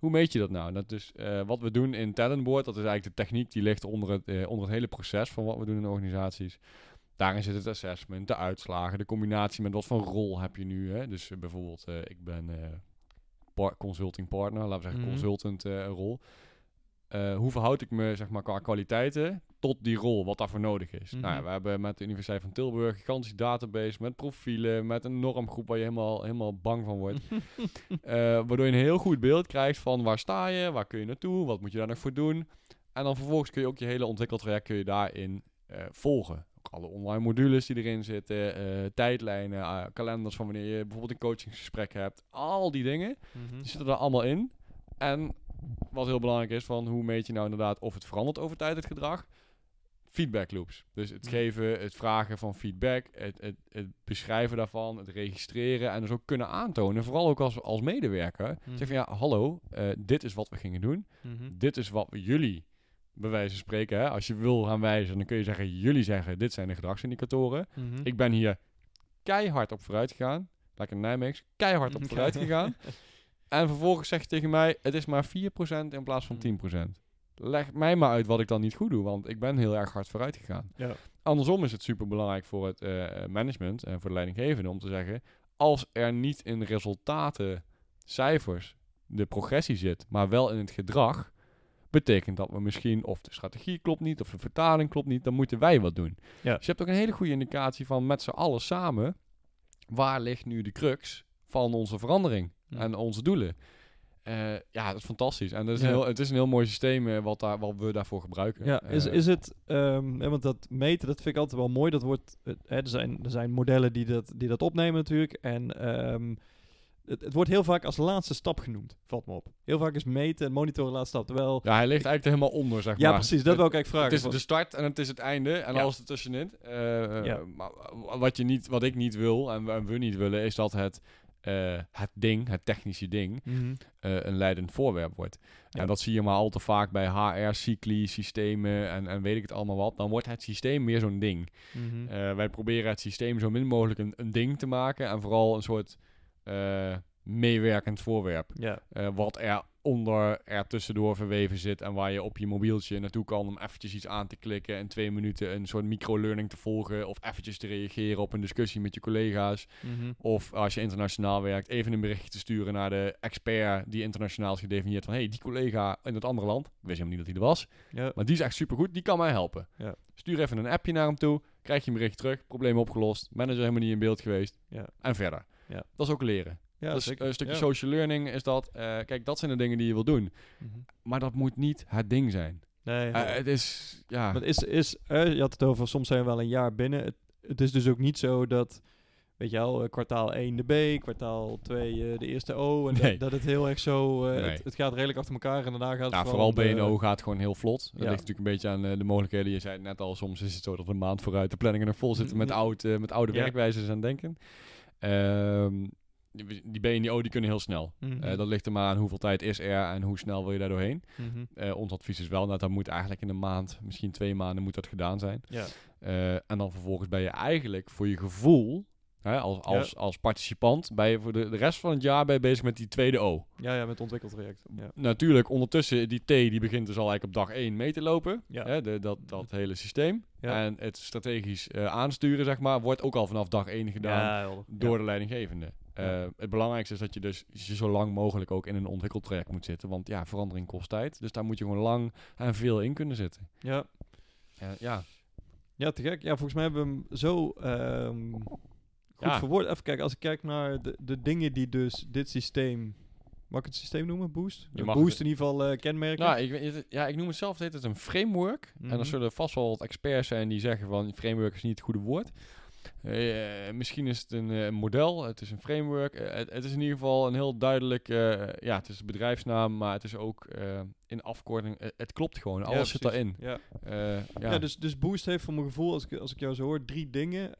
[SPEAKER 2] Hoe meet je dat nou? Dat is wat we doen in Talentboard. Dat is eigenlijk de techniek die ligt onder het, onder het hele proces van wat we doen in organisaties. Daarin zit het assessment, de uitslagen, de combinatie met wat voor rol heb je nu. Hè? Dus bijvoorbeeld, ik ben par- consulting partner, laten we zeggen
[SPEAKER 1] Mhm.
[SPEAKER 2] consultant eh, rol. Eh, hoe verhoud ik me zeg maar, qua kwaliteiten tot die rol, wat daarvoor nodig is? Nou ja,
[SPEAKER 1] Mhm.
[SPEAKER 2] we hebben met de Universiteit van Tilburg een gigantische database met profielen, met een normgroep waar je helemaal, helemaal bang van wordt. Eh, waardoor je een heel goed beeld krijgt van waar sta je, waar kun je naartoe, wat moet je daar nog voor doen. En dan vervolgens kun je ook je hele ontwikkeltraject kun je daarin volgen. Ook alle online modules die erin zitten, eh, tijdlijnen, eh, kalenders van wanneer je bijvoorbeeld een coachingsgesprek hebt. Al die dingen,
[SPEAKER 1] Mhm.
[SPEAKER 2] die zitten er allemaal in. En wat heel belangrijk is, van hoe meet je nou inderdaad of het verandert over tijd, het gedrag? Feedback loops. Dus het
[SPEAKER 1] Mhm.
[SPEAKER 2] geven, het vragen van feedback, het, het, het beschrijven daarvan, het registreren en dus ook kunnen aantonen, vooral ook als, als medewerker.
[SPEAKER 1] Mhm.
[SPEAKER 2] Zeg van ja, hallo, eh, dit is wat we gingen doen.
[SPEAKER 1] Mhm.
[SPEAKER 2] Dit is wat we jullie, bij wijze van spreken, hè, als je wil gaan wijzen, dan kun je zeggen, jullie zeggen, dit zijn de gedragsindicatoren.
[SPEAKER 1] Mhm.
[SPEAKER 2] Ik ben hier keihard op vooruit gegaan. Lekker Nijmeegs, keihard op vooruit gegaan. En vervolgens zeg je tegen mij, het is maar 4% in plaats van
[SPEAKER 1] Mm.
[SPEAKER 2] 10%. Leg mij maar uit wat ik dan niet goed doe, want ik ben heel erg hard vooruit gegaan.
[SPEAKER 1] Ja.
[SPEAKER 2] Andersom is het super belangrijk voor het eh, management en voor de leidinggevende om te zeggen, als er niet in resultaten, cijfers, de progressie zit, maar wel in het gedrag, betekent dat we misschien of de strategie klopt niet, of de vertaling klopt niet, dan moeten wij wat doen.
[SPEAKER 1] Ja.
[SPEAKER 2] Dus je hebt ook een hele goede indicatie van met z'n allen samen, waar ligt nu de crux van onze verandering
[SPEAKER 1] Ja.
[SPEAKER 2] en onze doelen. Eh, ja, dat is fantastisch. En dat is
[SPEAKER 1] Ja.
[SPEAKER 2] een heel, het is een heel mooi systeem eh, wat, daar, wat we daarvoor gebruiken.
[SPEAKER 1] Ja, is,
[SPEAKER 2] Eh,
[SPEAKER 1] is het, ehm, want dat meten, dat vind ik altijd wel mooi. Dat wordt, hè, er, zijn, er zijn modellen die dat, die dat opnemen natuurlijk. En ehm, het, het wordt heel vaak als laatste stap genoemd, valt me op. Heel vaak is meten en monitoren laatste stap. Terwijl,
[SPEAKER 2] ja, hij ligt eigenlijk er helemaal onder, zeg
[SPEAKER 1] ja
[SPEAKER 2] maar.
[SPEAKER 1] precies, dat wil ik eigenlijk vragen.
[SPEAKER 2] Het is de start en het is het einde en
[SPEAKER 1] Ja.
[SPEAKER 2] alles ertussenin.
[SPEAKER 1] Ja.
[SPEAKER 2] Maar wat, je niet, wat ik niet wil en we, we niet willen, is dat het, eh, het ding, het technische ding,
[SPEAKER 1] Mhm.
[SPEAKER 2] eh, een leidend voorwerp wordt.
[SPEAKER 1] Ja.
[SPEAKER 2] En dat zie je maar al te vaak bij HR-cycli, systemen en, en weet ik het allemaal wat. Dan wordt het systeem meer zo'n ding.
[SPEAKER 1] Mhm.
[SPEAKER 2] Wij proberen het systeem zo min mogelijk een, een ding te maken en vooral een soort eh, meewerkend voorwerp.
[SPEAKER 1] ja.
[SPEAKER 2] eh, wat er onder er tussendoor verweven zit en waar je op je mobieltje naartoe kan om eventjes iets aan te klikken en twee minuten een soort micro-learning te volgen of eventjes te reageren op een discussie met je collega's.
[SPEAKER 1] Mhm.
[SPEAKER 2] Of als je internationaal werkt, even een berichtje te sturen naar de expert die internationaal is gedefinieerd van hey, die collega in het andere land, ik wist helemaal niet dat hij er was,
[SPEAKER 1] Ja.
[SPEAKER 2] maar die is echt supergoed, die kan mij helpen.
[SPEAKER 1] Ja.
[SPEAKER 2] Stuur even een appje naar hem toe, krijg je een bericht terug, probleem opgelost, manager helemaal niet in beeld geweest
[SPEAKER 1] Ja.
[SPEAKER 2] en verder.
[SPEAKER 1] Ja.
[SPEAKER 2] Dat is ook leren.
[SPEAKER 1] Ja,
[SPEAKER 2] dat is
[SPEAKER 1] zeker.
[SPEAKER 2] een stukje
[SPEAKER 1] Ja.
[SPEAKER 2] social learning is dat. Eh, kijk, dat zijn de dingen die je wil doen.
[SPEAKER 1] Mhm.
[SPEAKER 2] Maar dat moet niet het ding zijn.
[SPEAKER 1] Nee,
[SPEAKER 2] Eh, het is, ja...
[SPEAKER 1] Maar het is, is eh, je had het over, soms zijn we wel een jaar binnen. Het, het is dus ook niet zo dat, weet je wel, eh, kwartaal 1 de B, kwartaal 2 eh, de eerste O. En
[SPEAKER 2] Nee.
[SPEAKER 1] dat, dat het heel erg zo, eh,
[SPEAKER 2] Nee.
[SPEAKER 1] het, het gaat redelijk achter elkaar en daarna gaat het
[SPEAKER 2] Ja,
[SPEAKER 1] vooral
[SPEAKER 2] vooral
[SPEAKER 1] om de-
[SPEAKER 2] BNO gaat gewoon heel vlot. Dat
[SPEAKER 1] Ja.
[SPEAKER 2] ligt natuurlijk een beetje aan eh, de mogelijkheden. Je zei het net al, soms is het zo dat een maand vooruit de planningen nog vol zitten met,
[SPEAKER 1] Mhm.
[SPEAKER 2] oud, eh, met oude werkwijzes en denken. Ehm, die, die BNO die kunnen heel snel.
[SPEAKER 1] Mhm.
[SPEAKER 2] Eh, dat ligt er maar aan hoeveel tijd is er en hoe snel wil je daar doorheen.
[SPEAKER 1] Mhm.
[SPEAKER 2] Eh, ons advies is wel, dat dat moet eigenlijk in een maand, misschien twee maanden moet dat gedaan zijn.
[SPEAKER 1] Ja.
[SPEAKER 2] Eh, en dan vervolgens ben je eigenlijk voor je gevoel, hè, als, als, als participant, ben je voor de, de rest van het jaar ben je bezig met die tweede O.
[SPEAKER 1] ja, ja, met het ontwikkeltraject. Ja.
[SPEAKER 2] Natuurlijk, ondertussen, die T die begint dus al eigenlijk op dag 1 mee te lopen.
[SPEAKER 1] Ja.
[SPEAKER 2] Hè, de, dat, dat hele systeem. En het strategisch eh, aansturen, zeg maar, wordt ook al vanaf dag 1 gedaan door de leidinggevende. Eh. Het belangrijkste is dat je dus je zo lang mogelijk ook in een ontwikkeltraject moet zitten. Want ja, verandering kost tijd. Dus daar moet je gewoon lang en veel in kunnen zitten.
[SPEAKER 1] Ja.
[SPEAKER 2] Eh, ja,
[SPEAKER 1] ja, te gek. Ja, volgens mij hebben we hem zo ehm, goed
[SPEAKER 2] Ja.
[SPEAKER 1] verwoord. Even kijken, als ik kijk naar de, de dingen die dus dit systeem... Mag ik het systeem noemen? Boost?
[SPEAKER 2] Je mag
[SPEAKER 1] Boost
[SPEAKER 2] het-
[SPEAKER 1] in ieder geval eh, kenmerken.
[SPEAKER 2] nou, ik, ja, ik noem het zelf het een framework. En
[SPEAKER 1] Mhm.
[SPEAKER 2] er zullen vast wel wat experts zijn die zeggen van framework is niet het goede woord. Eh, misschien is het een eh, model, het is een framework. Eh, het, het is in ieder geval een heel duidelijk, ja, het is een bedrijfsnaam, maar het is ook in afkorting, het klopt gewoon,
[SPEAKER 1] Ja,
[SPEAKER 2] alles zit daarin.
[SPEAKER 1] Ja.
[SPEAKER 2] Ja.
[SPEAKER 1] Ja, dus, dus Boost heeft voor mijn gevoel, als ik, als ik jou zo hoor, drie dingen.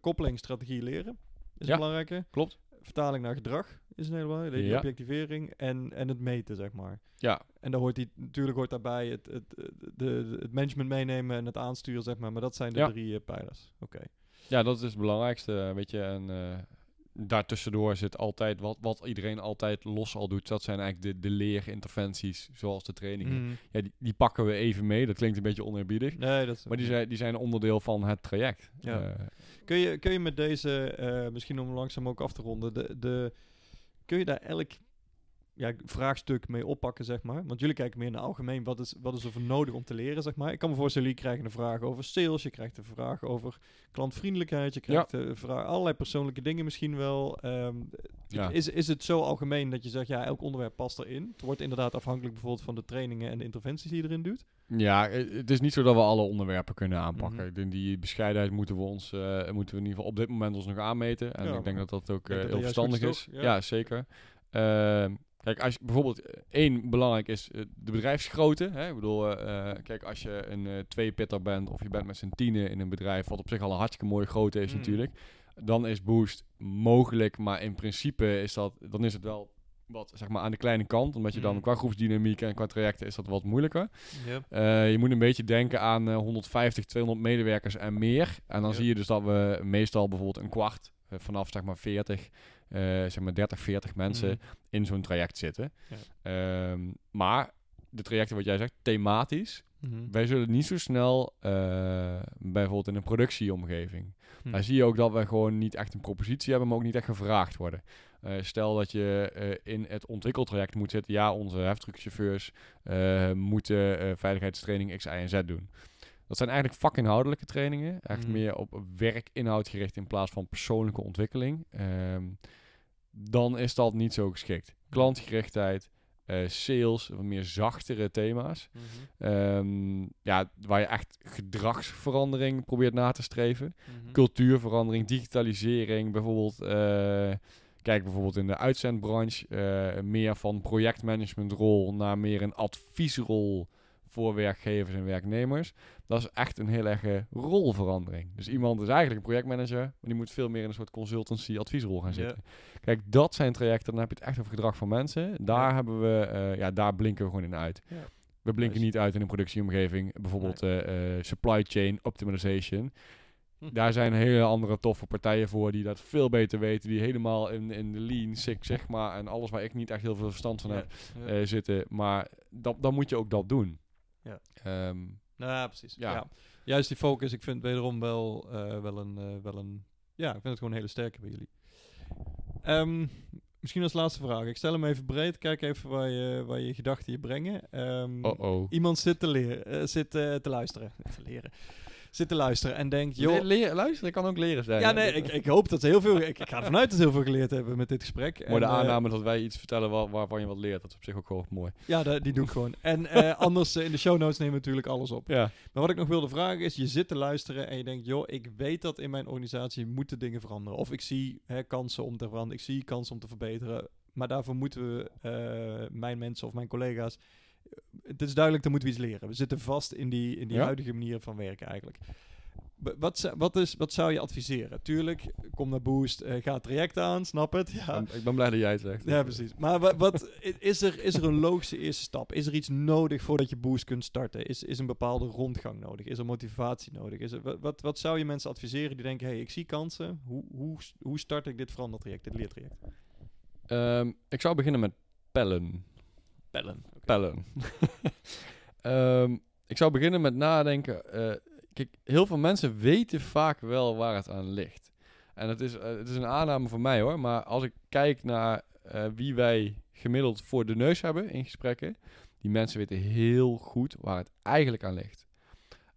[SPEAKER 1] Koppeling, strategie, leren is
[SPEAKER 2] Ja,
[SPEAKER 1] een belangrijke.
[SPEAKER 2] klopt.
[SPEAKER 1] Vertaling naar gedrag is een hele belangrijke. Objectivering en, en het meten, zeg maar.
[SPEAKER 2] Ja,
[SPEAKER 1] En dan hoort die, natuurlijk hoort daarbij het, het, het, de, het management meenemen en het aansturen, zeg maar. Maar dat zijn de drie pijlers. Oké.
[SPEAKER 2] Ja, dat is het belangrijkste, eh, weet je. En eh daartussendoor zit altijd, wat, wat iedereen altijd los al doet, dat zijn eigenlijk de, de leerinterventies, zoals de trainingen.
[SPEAKER 1] Mhm.
[SPEAKER 2] Ja, die, die pakken we even mee, dat klinkt een beetje oneerbiedig.
[SPEAKER 1] Nee, dat is
[SPEAKER 2] Maar die zijn, die zijn onderdeel van het traject.
[SPEAKER 1] Ja.
[SPEAKER 2] Eh,
[SPEAKER 1] Kun je, kun je met deze, misschien om langzaam ook af te ronden, de, de, kun je daar elk ja, vraagstuk mee oppakken, zeg maar? Want jullie kijken meer naar algemeen, wat is, wat is er voor nodig om te leren, zeg maar? Ik kan me voorstellen, jullie krijgen een vraag over sales, je krijgt een vraag over klantvriendelijkheid, je krijgt een vraag, allerlei persoonlijke dingen misschien wel. Ehm,
[SPEAKER 2] Ja.
[SPEAKER 1] is, is het zo algemeen dat je zegt, ja, elk onderwerp past erin? Het wordt inderdaad afhankelijk bijvoorbeeld van de trainingen en de interventies die je erin doet.
[SPEAKER 2] Ja, eh, het is niet zo dat we alle onderwerpen kunnen aanpakken.
[SPEAKER 1] Mhm.
[SPEAKER 2] Ik denk die bescheidenheid moeten we ons, eh, moeten we in ieder geval op dit moment ons nog aanmeten. En
[SPEAKER 1] Ja,
[SPEAKER 2] ik denk dat dat ook eh, heel verstandig
[SPEAKER 1] is, toch?
[SPEAKER 2] Ja,
[SPEAKER 1] Ja.
[SPEAKER 2] zeker. Ehm, kijk, als je bijvoorbeeld eh, één belangrijk is eh, de bedrijfsgrootte. Hè? Ik bedoel, eh, kijk, als je een eh twee-pitter bent of je bent met z'n tienen in een bedrijf, wat op zich al een hartstikke mooie grootte is
[SPEAKER 1] Mhm.
[SPEAKER 2] natuurlijk, dan is Boost mogelijk. Maar in principe is dat, dan is het wel wat zeg maar aan de kleine kant, omdat je dan
[SPEAKER 1] Mhm.
[SPEAKER 2] qua groepsdynamiek en qua trajecten is dat wat moeilijker. Eh, je moet een beetje denken aan eh, 150, 200 medewerkers en meer. En dan zie je dus dat we meestal bijvoorbeeld een kwart vanaf zeg maar 40, eh, zeg maar 30, 40 mensen
[SPEAKER 1] Mhm.
[SPEAKER 2] in zo'n traject zitten.
[SPEAKER 1] Ja.
[SPEAKER 2] Ehm, maar de trajecten wat jij zegt, thematisch.
[SPEAKER 1] Mhm.
[SPEAKER 2] Wij zullen niet zo snel, eh, bijvoorbeeld in een productieomgeving.
[SPEAKER 1] Hm.
[SPEAKER 2] Daar zie je ook dat we gewoon niet echt een propositie hebben, maar ook niet echt gevraagd worden. Eh, stel dat je in het ontwikkeltraject moet zitten. Ja, onze heftruckchauffeurs moeten veiligheidstraining X, Y en Z doen. Dat zijn eigenlijk vakinhoudelijke trainingen. Echt
[SPEAKER 1] Mhm.
[SPEAKER 2] meer op werkinhoud gericht in plaats van persoonlijke ontwikkeling. Ehm, dan is dat niet zo geschikt. Klantgerichtheid, eh, sales, wat meer zachtere thema's.
[SPEAKER 1] Mhm.
[SPEAKER 2] Ehm, ja, waar je echt gedragsverandering probeert na te streven
[SPEAKER 1] Mhm.
[SPEAKER 2] cultuurverandering, digitalisering, bijvoorbeeld. eh, kijk bijvoorbeeld in de uitzendbranche eh, meer van projectmanagementrol naar meer een adviesrol voor werkgevers en werknemers. Dat is echt een heel erg rolverandering. Dus iemand is eigenlijk een projectmanager, maar die moet veel meer in een soort consultancy adviesrol gaan
[SPEAKER 1] Ja.
[SPEAKER 2] zitten. Kijk, dat zijn trajecten, dan heb je het echt over gedrag van mensen. Daar
[SPEAKER 1] Ja.
[SPEAKER 2] hebben we, eh, ja, daar blinken we gewoon in uit.
[SPEAKER 1] Ja.
[SPEAKER 2] We blinken niet uit in een productieomgeving, bijvoorbeeld eh, eh, supply chain optimization.
[SPEAKER 1] Hm.
[SPEAKER 2] Daar zijn hele andere toffe partijen voor die dat veel beter weten. Die helemaal in, in de lean, six, zeg maar. En alles waar ik niet echt heel veel verstand van heb
[SPEAKER 1] Ja.
[SPEAKER 2] zitten. Maar dat, dan moet je ook dat doen.
[SPEAKER 1] Ja. Nou, ja, precies.
[SPEAKER 2] Ja.
[SPEAKER 1] Ja. Juist die focus, ik vind wederom wel, eh, wel, een, eh, wel een... Ja, ik vind het gewoon een hele sterke bij jullie. Ehm, misschien als laatste vraag. Ik stel hem even breed. Kijk even waar je, waar je gedachten je brengen.
[SPEAKER 2] Oh oh.
[SPEAKER 1] Iemand zit te, leren, eh, zit te luisteren. te leren. Zit te luisteren en denkt, joh...
[SPEAKER 2] Le- luisteren kan ook leren zijn.
[SPEAKER 1] ja, nee, ik, ik hoop dat ze heel veel... Ik, ik ga ervan uit dat ze heel veel geleerd hebben met dit gesprek.
[SPEAKER 2] Maar de
[SPEAKER 1] En, eh,
[SPEAKER 2] aanname dat wij iets vertellen waar, waarvan je wat leert, dat is op zich ook gewoon mooi.
[SPEAKER 1] Ja, da- die doe ik gewoon. En eh, anders eh, in de show notes nemen we natuurlijk alles op.
[SPEAKER 2] Ja.
[SPEAKER 1] Maar wat ik nog wilde vragen is, je zit te luisteren en je denkt, joh, ik weet dat in mijn organisatie moeten dingen veranderen. Of ik zie hè, kansen om te veranderen, ik zie kansen om te verbeteren. Maar daarvoor moeten we, mijn mensen of mijn collega's, het is duidelijk, dan moeten we iets leren. We zitten vast in die, in die
[SPEAKER 2] Ja.
[SPEAKER 1] huidige manier van werken eigenlijk. Wat, zou- wat, is, wat zou je adviseren? Tuurlijk, kom naar Boost, eh, ga het traject aan, snap het? Ja.
[SPEAKER 2] Ik ben blij dat jij het zegt.
[SPEAKER 1] Ja, precies. Maar wat, wat is, er, is er een logische eerste stap? Is er iets nodig voordat je Boost kunt starten? Is, is een bepaalde rondgang nodig? Is er motivatie nodig? Is er, wat, wat, zou je mensen adviseren die denken, hey, ik zie kansen. Hoe, hoe, hoe start ik dit verandertraject, dit leertraject?
[SPEAKER 2] Ehm, ik zou beginnen met pellen.
[SPEAKER 1] Bellen.
[SPEAKER 2] Pellen. Ehm, ik zou beginnen met nadenken. eh, kijk, heel veel mensen weten vaak wel waar het aan ligt. En het is, eh, het is een aanname van mij hoor. Maar als ik kijk naar eh, wie wij gemiddeld voor de neus hebben in gesprekken. Die mensen weten heel goed waar het eigenlijk aan ligt.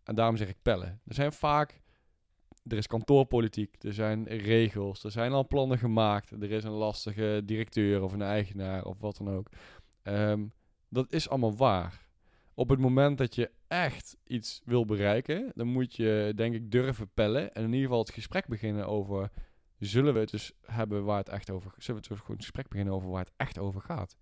[SPEAKER 2] En daarom zeg ik pellen. Er zijn vaak... Er is kantoorpolitiek, er zijn regels, er zijn al plannen gemaakt. Er is een lastige directeur of een eigenaar of wat dan ook. Ehm, dat is allemaal waar. Op het moment dat je echt iets wil bereiken, dan moet je denk ik durven pellen. En in ieder geval het gesprek beginnen over... Zullen we het dus hebben waar het echt over... Zullen we het dus gewoon het gesprek beginnen over waar het echt over gaat?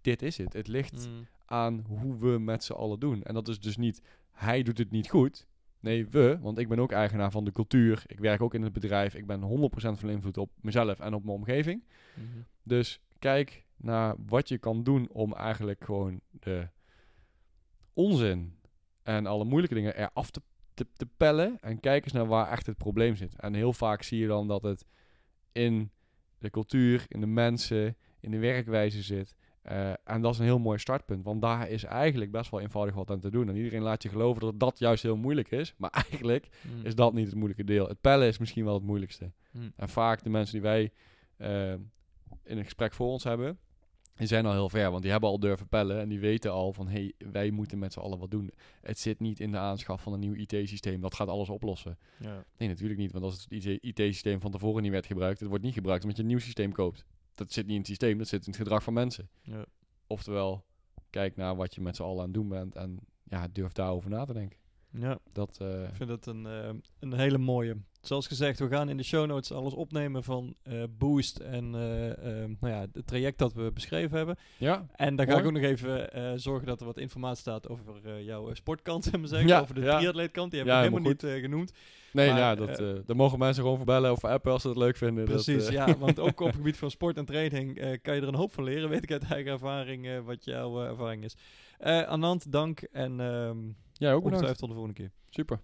[SPEAKER 2] Dit is het. Het ligt
[SPEAKER 1] Mm.
[SPEAKER 2] aan hoe we met z'n allen doen. En dat is dus niet, hij doet het niet goed. Nee, we, want ik ben ook eigenaar van de cultuur. Ik werk ook in het bedrijf. Ik ben 100% van invloed op mezelf en op mijn omgeving.
[SPEAKER 1] Mhm.
[SPEAKER 2] Dus kijk naar wat je kan doen om eigenlijk gewoon de onzin en alle moeilijke dingen eraf te, te, te pellen. En kijk eens naar waar echt het probleem zit. En heel vaak zie je dan dat het in de cultuur, in de mensen, in de werkwijze zit. Eh, en dat is een heel mooi startpunt, want daar is eigenlijk best wel eenvoudig wat aan te doen. En iedereen laat je geloven dat dat juist heel moeilijk is. Maar eigenlijk
[SPEAKER 1] Mm.
[SPEAKER 2] is dat niet het moeilijke deel. Het pellen is misschien wel het moeilijkste.
[SPEAKER 1] Mm.
[SPEAKER 2] En vaak de mensen die wij eh, in een gesprek voor ons hebben, die zijn al heel ver, want die hebben al durven pellen en die weten al van, hé, hey, wij moeten met z'n allen wat doen. Het zit niet in de aanschaf van een nieuw IT-systeem, dat gaat alles oplossen.
[SPEAKER 1] Ja.
[SPEAKER 2] Nee, natuurlijk niet, want als het IT-systeem van tevoren niet werd gebruikt, het wordt niet gebruikt omdat je een nieuw systeem koopt. Dat zit niet in het systeem, dat zit in het gedrag van mensen.
[SPEAKER 1] Ja.
[SPEAKER 2] Oftewel, kijk naar wat je met z'n allen aan het doen bent en ja, durf daarover na te denken.
[SPEAKER 1] Ja.
[SPEAKER 2] Dat, eh,
[SPEAKER 1] Ik vind het een, eh, een hele mooie. Zoals gezegd, we gaan in de show notes alles opnemen van eh, Boost en nou ja, het traject dat we beschreven hebben.
[SPEAKER 2] ja,
[SPEAKER 1] En dan ga ik ook nog even zorgen dat er wat informatie staat over jouw sportkant, we zeggen.
[SPEAKER 2] Ja,
[SPEAKER 1] over de
[SPEAKER 2] ja.
[SPEAKER 1] triatleetkant. Die heb
[SPEAKER 2] Ja,
[SPEAKER 1] ik helemaal niet genoemd.
[SPEAKER 2] nee,
[SPEAKER 1] Maar,
[SPEAKER 2] ja, dat, daar mogen mensen gewoon voor bellen of appen als ze het leuk vinden. Dat,
[SPEAKER 1] Precies, ja. Want ook op het gebied van sport en training kan je er een hoop van leren. Weet ik uit eigen ervaring wat jouw ervaring is. Eh Anand, dank. En ehm
[SPEAKER 2] Ja, ook bedankt.
[SPEAKER 1] tot de volgende keer.
[SPEAKER 2] Super.